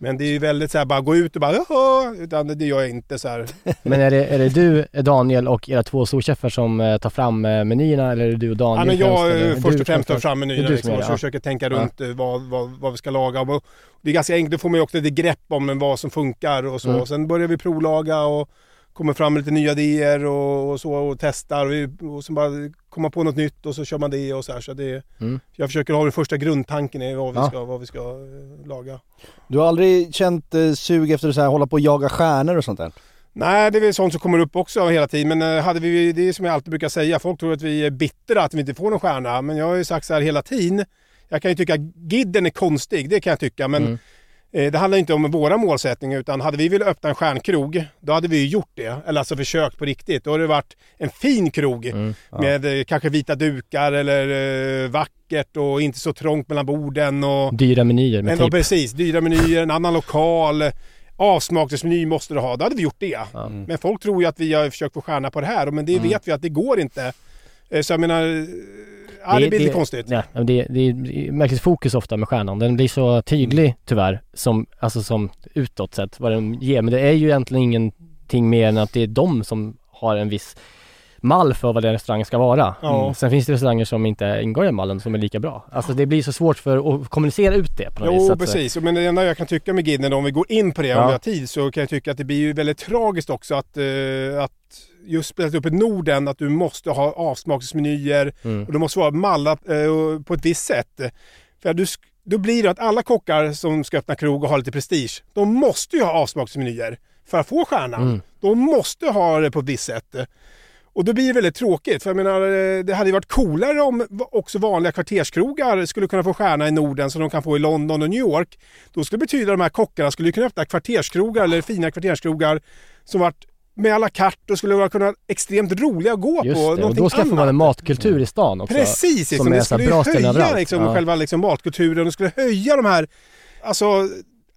S6: Men det är ju väldigt så här, bara gå ut och bara jaha, utan det gör jag inte så här.
S5: Men är det, är det du, Daniel och era två storchefer som eh, tar fram eh, menyerna eller är det du och
S6: Ja,
S5: Daniel?
S6: men jag
S5: främst, eller?
S6: eh, först och främst tar
S5: först?
S6: fram menyerna liksom,
S5: som
S6: och så försöker tänka
S5: Ja.
S6: runt eh, vad, vad, vad vi ska laga. Och det är ganska enkelt, då får man ju också lite grepp om vad som funkar och så.
S5: Mm.
S6: Sen börjar vi provlaga och kommer fram med lite nya idéer och, och så och testar. Och, och sen bara komma på något nytt och så kör man det och så här. Så det,
S5: Mm.
S6: Jag försöker ha den första grundtanken i vad vi
S7: Ja.
S6: ska, vad vi ska eh, laga.
S7: Du har aldrig känt eh, sug efter att hålla på och jaga stjärnor och sånt där?
S6: Nej, det är väl sånt som kommer upp också hela tiden. Men eh, hade vi, det är som jag alltid brukar säga, folk tror att vi är bittra att vi inte får någon stjärna. Men jag har ju sagt så här hela tiden. Jag kan ju tycka Gidden är konstig, det kan jag tycka. Men
S5: Mm.
S6: Eh, det handlar inte om våra målsättningar utan hade vi velat öppna en stjärnkrog, då hade vi gjort det. Eller alltså försökt på riktigt. Då hade det varit en fin krog
S5: Mm.
S6: med eh, kanske vita dukar eller eh, vackert och inte så trångt mellan borden. Och,
S5: Dyra menyer med
S6: men, ja,
S5: tejp.
S6: precis, dyra menyer, en annan lokal. Avsmakningsmeny måste du ha. Då hade vi gjort det.
S5: Mm.
S6: Men folk tror ju att vi har försökt få stjärna på det här. Men det vet vi att det går inte. Så jag menar... Ja, det, blir lite konstigt.
S5: Ja, men det, det är märkligt fokus ofta med stjärnan. Den blir så tydlig tyvärr, som, alltså som utåt sett vad den ger. Men det är ju egentligen ingenting mer än att det är de som har en viss mall för vad den restaurangen ska vara.
S6: Ja.
S5: Mm. Sen finns det restauranger som inte ingår i mallen som är lika bra. Alltså det blir så svårt för att kommunicera ut det på något vis.
S6: Jo, precis. Men det enda jag kan tycka med Gidden, om vi går in på det, om
S5: Ja.
S6: vi har tid, så kan jag tycka att det blir ju väldigt tragiskt också att, eh, att just spelat upp i Norden, att du måste ha avsmakningsmenyer
S5: Mm.
S6: och det måste vara mallat eh, på ett visst sätt. För du, då blir det att alla kockar som ska öppna krog och ha lite prestige, de måste ju ha avsmakningsmenyer för att få stjärnan.
S5: Mm.
S6: De måste ha det på ett visst sätt. Och då blir det väldigt tråkigt. För jag menar, eh, det hade ju varit coolare om också vanliga kvarterskrogar skulle kunna få stjärna i Norden som de kan få i London och New York. Då skulle det betyda att de här kockarna skulle kunna öppna kvarterskrogar eller fina kvarterskrogar som varit med à la carte och skulle vara kunna extremt roliga att gå
S5: Just
S6: på.
S5: det, och då skaffar man en matkultur i stan också.
S6: Precis,
S5: som
S6: liksom,
S5: är
S6: det skulle
S5: bra
S6: höja liksom,
S5: Ja.
S6: själva liksom, matkulturen. Det skulle höja de här... Alltså,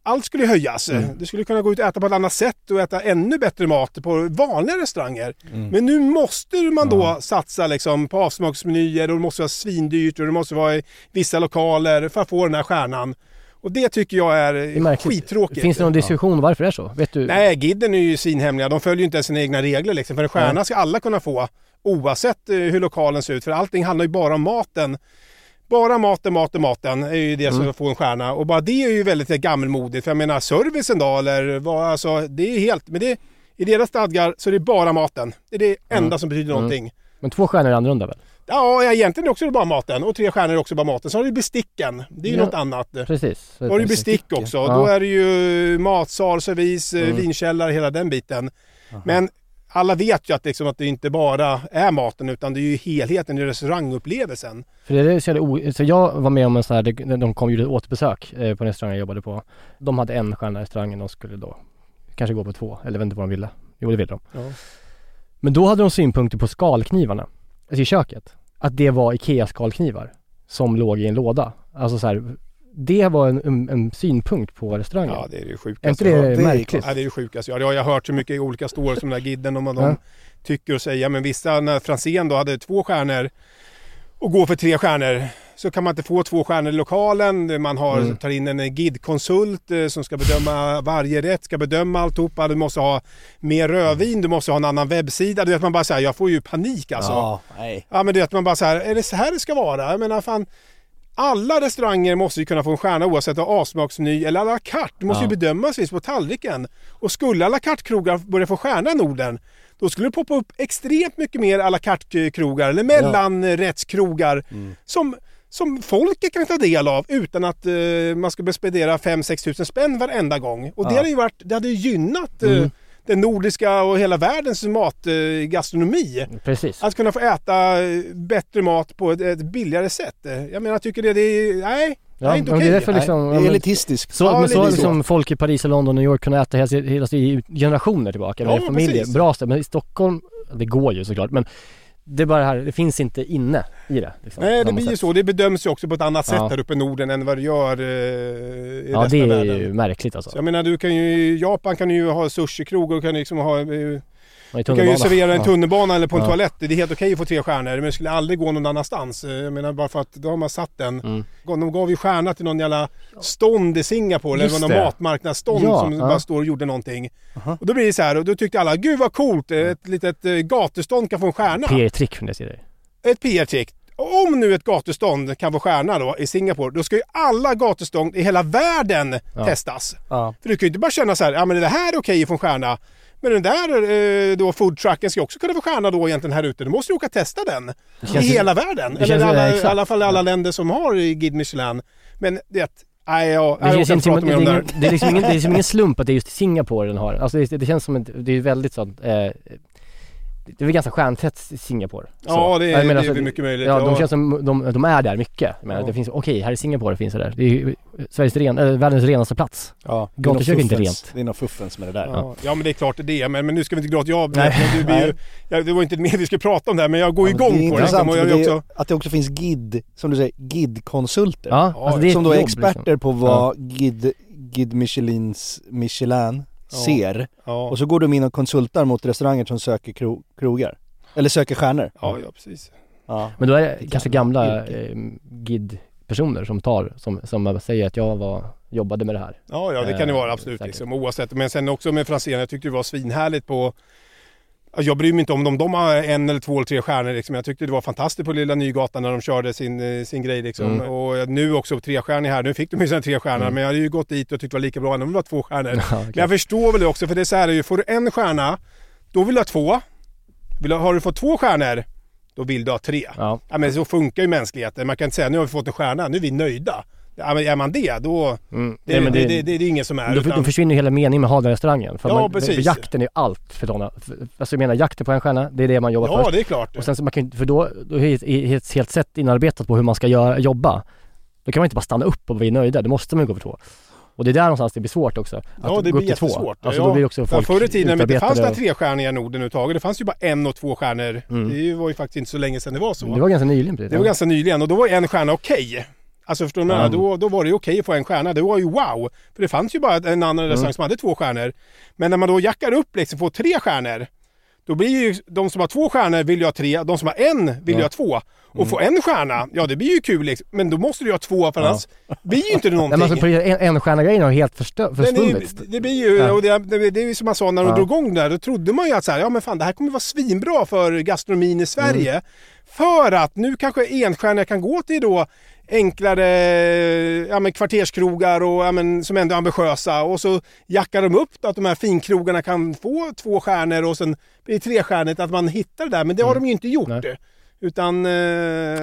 S6: allt skulle höjas.
S5: Mm.
S6: Du skulle kunna gå ut och äta på ett annat sätt och äta ännu bättre mat på vanliga restauranger.
S5: Mm.
S6: Men nu måste man då satsa liksom, på avsmaksmenyer och det måste vara svindyrt och det måste vara i vissa lokaler för att få den här stjärnan. Och det tycker jag är,
S5: Det är
S6: skittråkigt.
S5: Finns det någon diskussion varför det är så? Vet du?
S6: Nej, Gidden är ju svinhemliga. De följer ju inte ens sina egna regler liksom. För en stjärna
S5: Nej.
S6: ska alla kunna få. Oavsett eh, hur lokalen ser ut. För allting handlar ju bara om maten. Bara maten, maten, maten är ju det som
S5: Mm.
S6: får en stjärna. Och bara det är ju väldigt eh, gammelmodigt. För jag menar servicen då eller vad, alltså det är helt... Men det, i deras stadgar så är det bara maten. Det är det enda
S5: Mm.
S6: som betyder
S5: Mm.
S6: någonting.
S5: Men två stjärnor är annorlunda väl?
S6: Ja, egentligen är också det bara maten. Och tre stjärnor är också bara maten. Så har du besticken. Det är ju
S5: Ja.
S6: något annat.
S5: Precis.
S6: Då har du bestick också.
S5: Ja.
S6: Då är det ju matsal, servis, eh,
S5: Mm.
S6: vinkällare, hela den biten. Men alla vet ju att, liksom, att det inte bara är maten utan det är ju helheten i restaurangupplevelsen.
S5: För det är så, o- så jag var med om en sån här, de kom och gjorde ett återbesök eh, på en restaurang jag jobbade på. De hade en stjärna i restaurangen, de skulle då kanske gå på två, eller jag vet inte vad de ville. Jo det ville de.
S6: Ja.
S5: Men då hade de synpunkter på skalknivarna, alltså i köket. Att det var IKEA-skalknivar som låg i en låda. Alltså så här, det var en, en, en synpunkt på restaurangen.
S6: Ja, det är det
S5: är
S6: sjukaste.
S5: inte det,
S6: jag hört.
S5: märkligt?
S6: Ja, det är det sjukaste. Ja, det har jag hört så mycket olika stories om den här gidden om vad de
S5: Ja.
S6: tycker och säger. Men vissa, när Franzén då hade två stjärnor och går för tre stjärnor så kan man inte få två stjärnor i lokalen. Man har,
S5: Mm.
S6: tar in en guidkonsult eh, som ska bedöma varje rätt, ska bedöma alltihopa. Du måste ha mer rödvin, du måste ha en annan webbsida. Du vet man bara säger jag får ju panik alltså.
S7: Ja, nej.
S6: Ja men det att man bara så här, är det så här det ska vara? Jag menar fan, alla restauranger måste ju kunna få en stjärna oavsett om avsmaksmeny eller à la carte. Det måste
S5: Ja.
S6: ju bedömas visst på tallriken. Och skulle à la carte-krogar börja få stjärna i Norden, då skulle det poppa upp extremt mycket mer à la carte-krogar eller mellanrättskrogar som, som folket kan ta del av utan att eh, man ska spendera 5-6 tusen spänn varenda gång. Och det
S5: Ja.
S6: hade ju varit, det hade ju gynnat eh,
S5: Mm.
S6: den nordiska och hela världens matgastronomi.
S5: Precis.
S6: Att kunna få äta eh, bättre mat på ett, ett billigare sätt. Eh, Jag menar, jag tycker det, det är... Nej, Det är inte
S5: men
S6: okej.
S5: det är därför liksom,
S7: Nej,
S5: ja,
S7: det är elitistiskt.
S5: Så,
S6: Ja,
S5: men så har liksom folk i Paris och London och New York kunnat äta hela, hela, i generationer tillbaka med
S6: Ja,
S5: familjer.
S6: precis.
S5: Bra ställe. Men i Stockholm, det går ju såklart men det är bara det här, det finns inte inne i det. Liksom,
S6: Nej, det blir ju så. Det bedöms ju också på ett annat sätt
S5: Ja.
S6: här uppe i Norden än vad det gör eh, i
S5: Ja
S6: resten
S5: det
S6: av
S5: är
S6: världen.
S5: ju märkligt alltså.
S6: Så jag menar, du kan ju, i Japan kan du ju ha sushikrogar och kan liksom ha... eh,
S5: är
S6: Du kan ju servera en tunnelbana eller på en
S5: Ja.
S6: toalett. Det är helt okej att få tre stjärnor men det skulle aldrig gå någon annanstans. Eh, Jag menar bara för att då har man satt den.
S5: Mm.
S6: De gav ju stjärna till någon jävla stånd i Singapore. Eller
S5: Just
S6: var någon
S5: det.
S6: matmarknadsstånd
S5: Ja,
S6: som
S5: ja.
S6: bara står och gjorde någonting. Och då blir det så här och då tyckte alla, gud vad coolt! Ett litet eh, gatustånd kan få en stjärna.
S5: PR-trick från det sidan.
S6: Ett PR-trick. Om nu ett gatustånd kan få stjärna då i Singapore, då ska ju alla gatustånd i hela världen
S5: Ja.
S6: testas.
S7: Ja.
S6: För du kan ju inte bara känna så här, ja men är det här okej att få en stjärna? Men den där eh, då foodtrucken ska också kunna få stjärna då egentligen här ute. Då måste du åka och testa den. I hela världen. Eller i alla, i alla fall i alla länder som har Guide Michelin. Men det, nej jag,
S5: Det,
S6: jag
S5: inte
S6: prata
S5: det, är ingen, det, är liksom ingen, det är liksom ingen slump att det är just Singapore den har. Alltså det, det känns som ett, det är väldigt sånt, eh, det är väl ganska stjärntätt i Singapore. Så.
S6: Ja, det är-
S5: Jag menar,
S6: det är
S5: så
S6: väl mycket möjligt,
S5: Ja,
S6: ja.
S5: de känns som, de, de är där mycket. Jag menar,
S6: Ja.
S5: det finns, okej, här i Singapore finns det där. Det är ju Sveriges ren, äh, världens renaste plats.
S7: Ja, det
S5: Gatukök är inte rent.
S7: Det är nog fuffens med det där.
S6: Ja. ja men det är klart det är det. Men, men nu ska vi inte gråta. Jag,
S5: Nej.
S6: men du blir ju,
S7: Nej.
S6: ja, det var inte mer vi skulle prata om det här men jag går
S7: Ja, men
S6: igång
S7: det är
S6: på det.
S7: intressant
S6: Liksom, och jag
S7: för
S6: vill
S7: det är-
S6: också,
S7: att det också finns GID, som du säger, GID-konsulter.
S5: Ja, alltså det
S7: som då är
S5: jobb,
S7: experter
S5: liksom.
S7: på vad GID, GID Michelins, Michelin ser.
S6: ja,
S7: Och så går de in och konsultar mot restauranger som söker kro, krogar. Eller söker stjärnor.
S6: ja, ja precis.
S7: Ja.
S5: Men då är det ganska gamla eh, GID-personer som tar, som, som säger att jag var, jobbade med det här.
S6: Ja, ja det kan det
S5: Eh,
S6: vara absolut.
S5: säkert.
S6: Liksom, oavsett. Men sen också med Franzén, jag tyckte det var svinhärligt på Jag bryr mig inte om de, de har en eller två eller tre stjärnor liksom. Jag tyckte det var fantastiskt på Lilla Nygatan när de körde sin, eh, sin grej liksom.
S5: Mm.
S6: Och nu också tre stjärnor här. Nu fick de ju sina tre stjärnor
S5: Mm.
S6: men jag hade ju gått dit och tyckt det var lika bra även om det var två stjärnor.
S5: Ja,
S6: Men jag förstår väl det också för det är så här, ju, får du en stjärna, då vill du ha två. Vill du, har du fått två stjärnor, då vill du ha tre.
S5: Ja.
S6: Ja, men så funkar ju mänskligheten. Man kan inte säga nu har vi fått en stjärna, nu är vi nöjda. Ja, men är man det, då...
S5: Mm.
S6: Det,
S5: Nej, men
S6: det,
S5: det-
S6: det, det, är ingen som är.
S5: Då,
S6: utan-
S5: då försvinner hela meningen med att ha den restaurangen. För,
S6: Ja,
S5: man,
S6: precis.
S5: för jakten är ju allt för sådana. För, alltså jag menar jakten på en stjärna, det är det man jobbar
S6: ja,
S5: för.
S6: det är klart.
S5: Och sen så man kan för då, då är ett helt, sätt inarbetat på hur man ska göra, jobba. Då kan man inte bara stanna upp och bli nöjda, då måste man ju gå för två. Och det är där någonstans det blir svårt också. Att
S6: Ja, det
S5: gå
S6: blir
S5: till två.
S6: jättesvårt.
S5: Alltså
S6: ja.
S5: då blir också folk
S6: Förr i tiden när det fanns några trestjärniga Norden överhuvudtaget. Det fanns ju bara en och två stjärnor.
S5: Mm.
S6: Det var ju faktiskt inte så länge sedan det var så.
S5: Det var ganska nyligen precis.
S6: Det var ganska nyligen och då var en stjärna okej. Alltså förstår du
S5: Ja.
S6: menar? då, då var det ju okej att få en stjärna. Det var ju wow. För det fanns ju bara en annan
S5: Mm.
S6: restaurang som hade två stjärnor. Men när man då jackar upp liksom får tre stjärnor. Då blir ju de som har två stjärnor vill ju ha tre, de som har en vill ju
S5: Ja.
S6: ha två. Och få en stjärna, ja det blir ju kul liksom. Men då måste du ha två för annars blir ju inte det någonting.
S5: men alltså, en, en stjärna grejen har helt försvunnit.
S6: ju- det blir ju,
S5: Ja.
S6: och det, det, det är ju som man sa när de
S5: Ja.
S6: drog igång där, då trodde man ju att så här, ja men fan det här kommer vara svinbra för gastronomin i Sverige.
S5: Mm.
S6: För att nu kanske enstjärniga kan gå till då enklare ja, men kvarterskrogar och, ja, men, som ändå är ambitiösa och så jackar de upp då, att de här finkrogarna kan få två stjärnor och sen blir det trestjärnigt att man hittar det där. Men det har de ju inte gjort.
S5: Mm. Nej.
S6: Utan... Eh,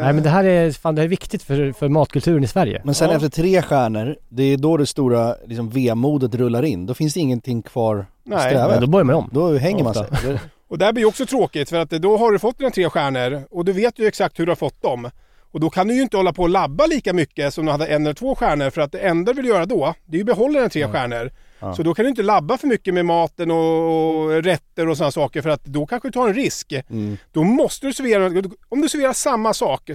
S5: Nej men det här är, fan, det här är viktigt för, för matkulturen i Sverige.
S7: Men sen
S6: Ja.
S7: efter tre stjärnor, det är då det stora liksom, vemodet rullar in. Då finns det ingenting kvar att
S6: Nej.
S7: sträva
S5: Men då börjar man om.
S7: Då hänger man sig.
S5: Ofta.
S7: Det-
S6: Och det här blir ju också tråkigt för att då har du fått dina tre stjärnor och du vet ju exakt hur du har fått dem. Och då kan du ju inte hålla på och labba lika mycket som du hade en eller två stjärnor för att det enda du vill göra då, det är ju behålla dina tre stjärnor.
S7: Ja.
S6: Så då kan du inte labba för mycket med maten och, och rätter och sådana saker för att då kanske du tar en risk.
S7: Mm.
S6: Då måste du servera, om du serverar samma sak,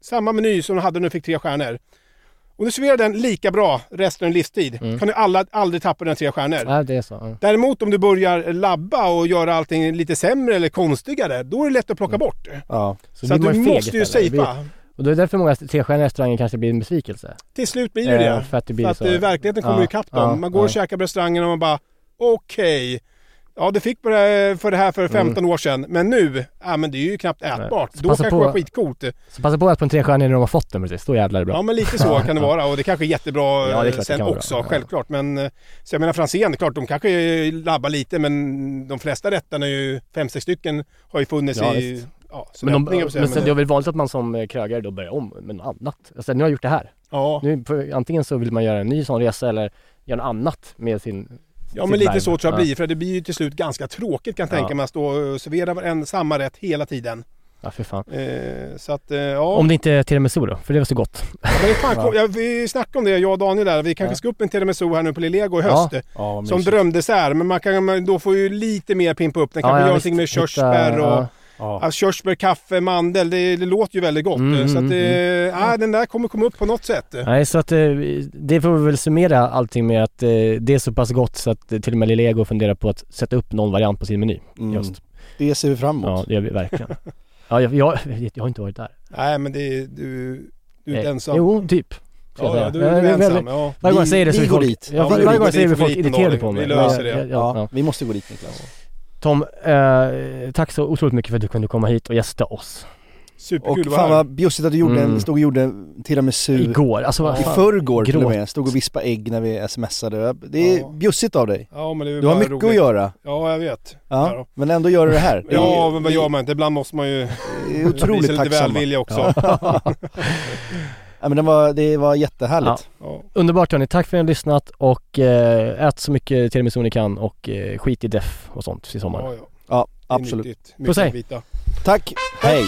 S6: samma meny som du hade när du fick tre stjärnor. Om du serverar den lika bra resten av din livstid
S5: Mm.
S6: kan du alla, aldrig tappa dina tre stjärnor.
S5: Nej det är så. Ja.
S6: Däremot om du börjar labba och göra allting lite sämre eller konstigare, då är det lätt att plocka bort.
S7: Ja.
S6: Så,
S5: blir
S6: att du måste ju safea.
S5: Och då är det därför många trestjärniga restauranger kanske blir en besvikelse.
S6: Till slut blir det
S5: Eh, för att det blir
S6: för att
S5: så-
S6: eh, verkligheten kommer
S5: Ja,
S6: ikapp dem.
S5: ja,
S6: man går och
S5: ja.
S6: käkar på restaurangen och man bara okej. Ja du fick det, för det här för 15 år sedan, men nu, ja men det är ju knappt ätbart.
S5: Så
S6: Då kanske det
S5: på-
S6: var skitcoolt.
S5: Så passa på att på en trestjärnig när de har fått den precis, då jävlar är det bra.
S6: Ja men lite så kan det vara och det kanske är jättebra
S5: Ja, det är
S6: eh,
S5: det
S6: sen också,
S5: bra.
S6: Självklart. Men, eh, så jag menar Franzén, det klart de kanske labbar lite men de flesta rätterna är ju, fem, sex stycken har ju funnits
S5: Ja,
S6: i, ja,
S5: Men, de, men sen, det är väl vanligt att man som eh, krögare då börjar om med något annat. Alltså, nu har jag gjort det här.
S6: Ja.
S5: Nu, antingen så vill man göra en ny sån resa eller göra något annat med sin
S6: Ja men lite så tror jag
S5: Ja.
S6: blir, för det blir ju till slut ganska tråkigt kan jag tänka
S5: Ja.
S6: mig att stå och servera en samma rätt hela tiden.
S5: Ja, för fan.
S6: Eh, så att, eh, ja.
S5: Om det inte är tiramisu då, för det var så gott.
S6: Ja, men fan, ja, vi snackade om det, jag och Daniel där. Vi kanske ska upp en tiramisu här nu på Lillego i höst.
S10: Ja,
S6: som drömdessert. Men man kan man då får ju lite mer pimpa upp den.
S5: Ja,
S6: Kanske
S5: ja,
S6: göra någonting med körsbär och...
S5: ja.
S6: Alltså, körsbär, kaffe, mandel. Det, det låter ju väldigt gott.
S5: Mm,
S6: så att,
S5: mm,
S6: eh, ja, den där kommer komma upp på något sätt.
S5: Nej, så att eh, det får vi väl summera allting med att eh, det är så pass gott så att eh, till och med Lillego funderar på att sätta upp någon variant på sin meny.
S4: Mm.
S5: Just.
S4: Det ser vi fram emot.
S5: Ja, det gör vi verkligen. ja, jag, jag, jag har inte varit där.
S6: Nej, men det är, du, du är inte
S5: Eh,
S6: ensam.
S5: Jo, typ.
S6: Ja, ja, du, är
S5: väldigt-
S6: ensam. Ja.
S5: Varje gång jag
S4: Vi-
S5: säger det så
S4: vi går
S5: folk,
S4: dit.
S5: Ja,
S6: Ja,
S5: varje gång jag säger det är folk irriterade på mig.
S6: Vi löser
S5: Ja,
S6: det.
S5: Ja,
S4: Ja,
S5: ja.
S4: vi måste gå dit Niklas.
S5: Tom, eh, tack så otroligt mycket för att du kunde komma hit och gästa oss.
S6: Superkul
S4: Och fan vad bjussigt att du gjorde
S5: Mm.
S4: en, stod och gjorde en tiramisu
S5: Igår, alltså vad
S4: i
S5: fan.
S4: förrgår till och med. Stod och vispade ägg när vi smsade. Det är
S6: Ja.
S4: bjussigt av dig.
S6: Ja, men det är
S4: Du har mycket
S6: roligt.
S4: att göra.
S6: Ja, jag vet. Ja,
S4: men ändå gör du det här. Det är-
S6: Ja, men vad gör man inte? Ibland måste man ju
S4: Det är otroligt
S6: visa lite
S4: tacksamma.
S6: välvilja också.
S4: ja, men det var, det var jättehärligt.
S6: Ja.
S5: Underbart hörni, tack för att ni har lyssnat och eh, ät så mycket tiramisu ni kan och eh, skit i deff och sånt i sommar.
S6: Ja, ja.
S4: ja absolut.
S5: Puss hej!
S4: Tack, hej!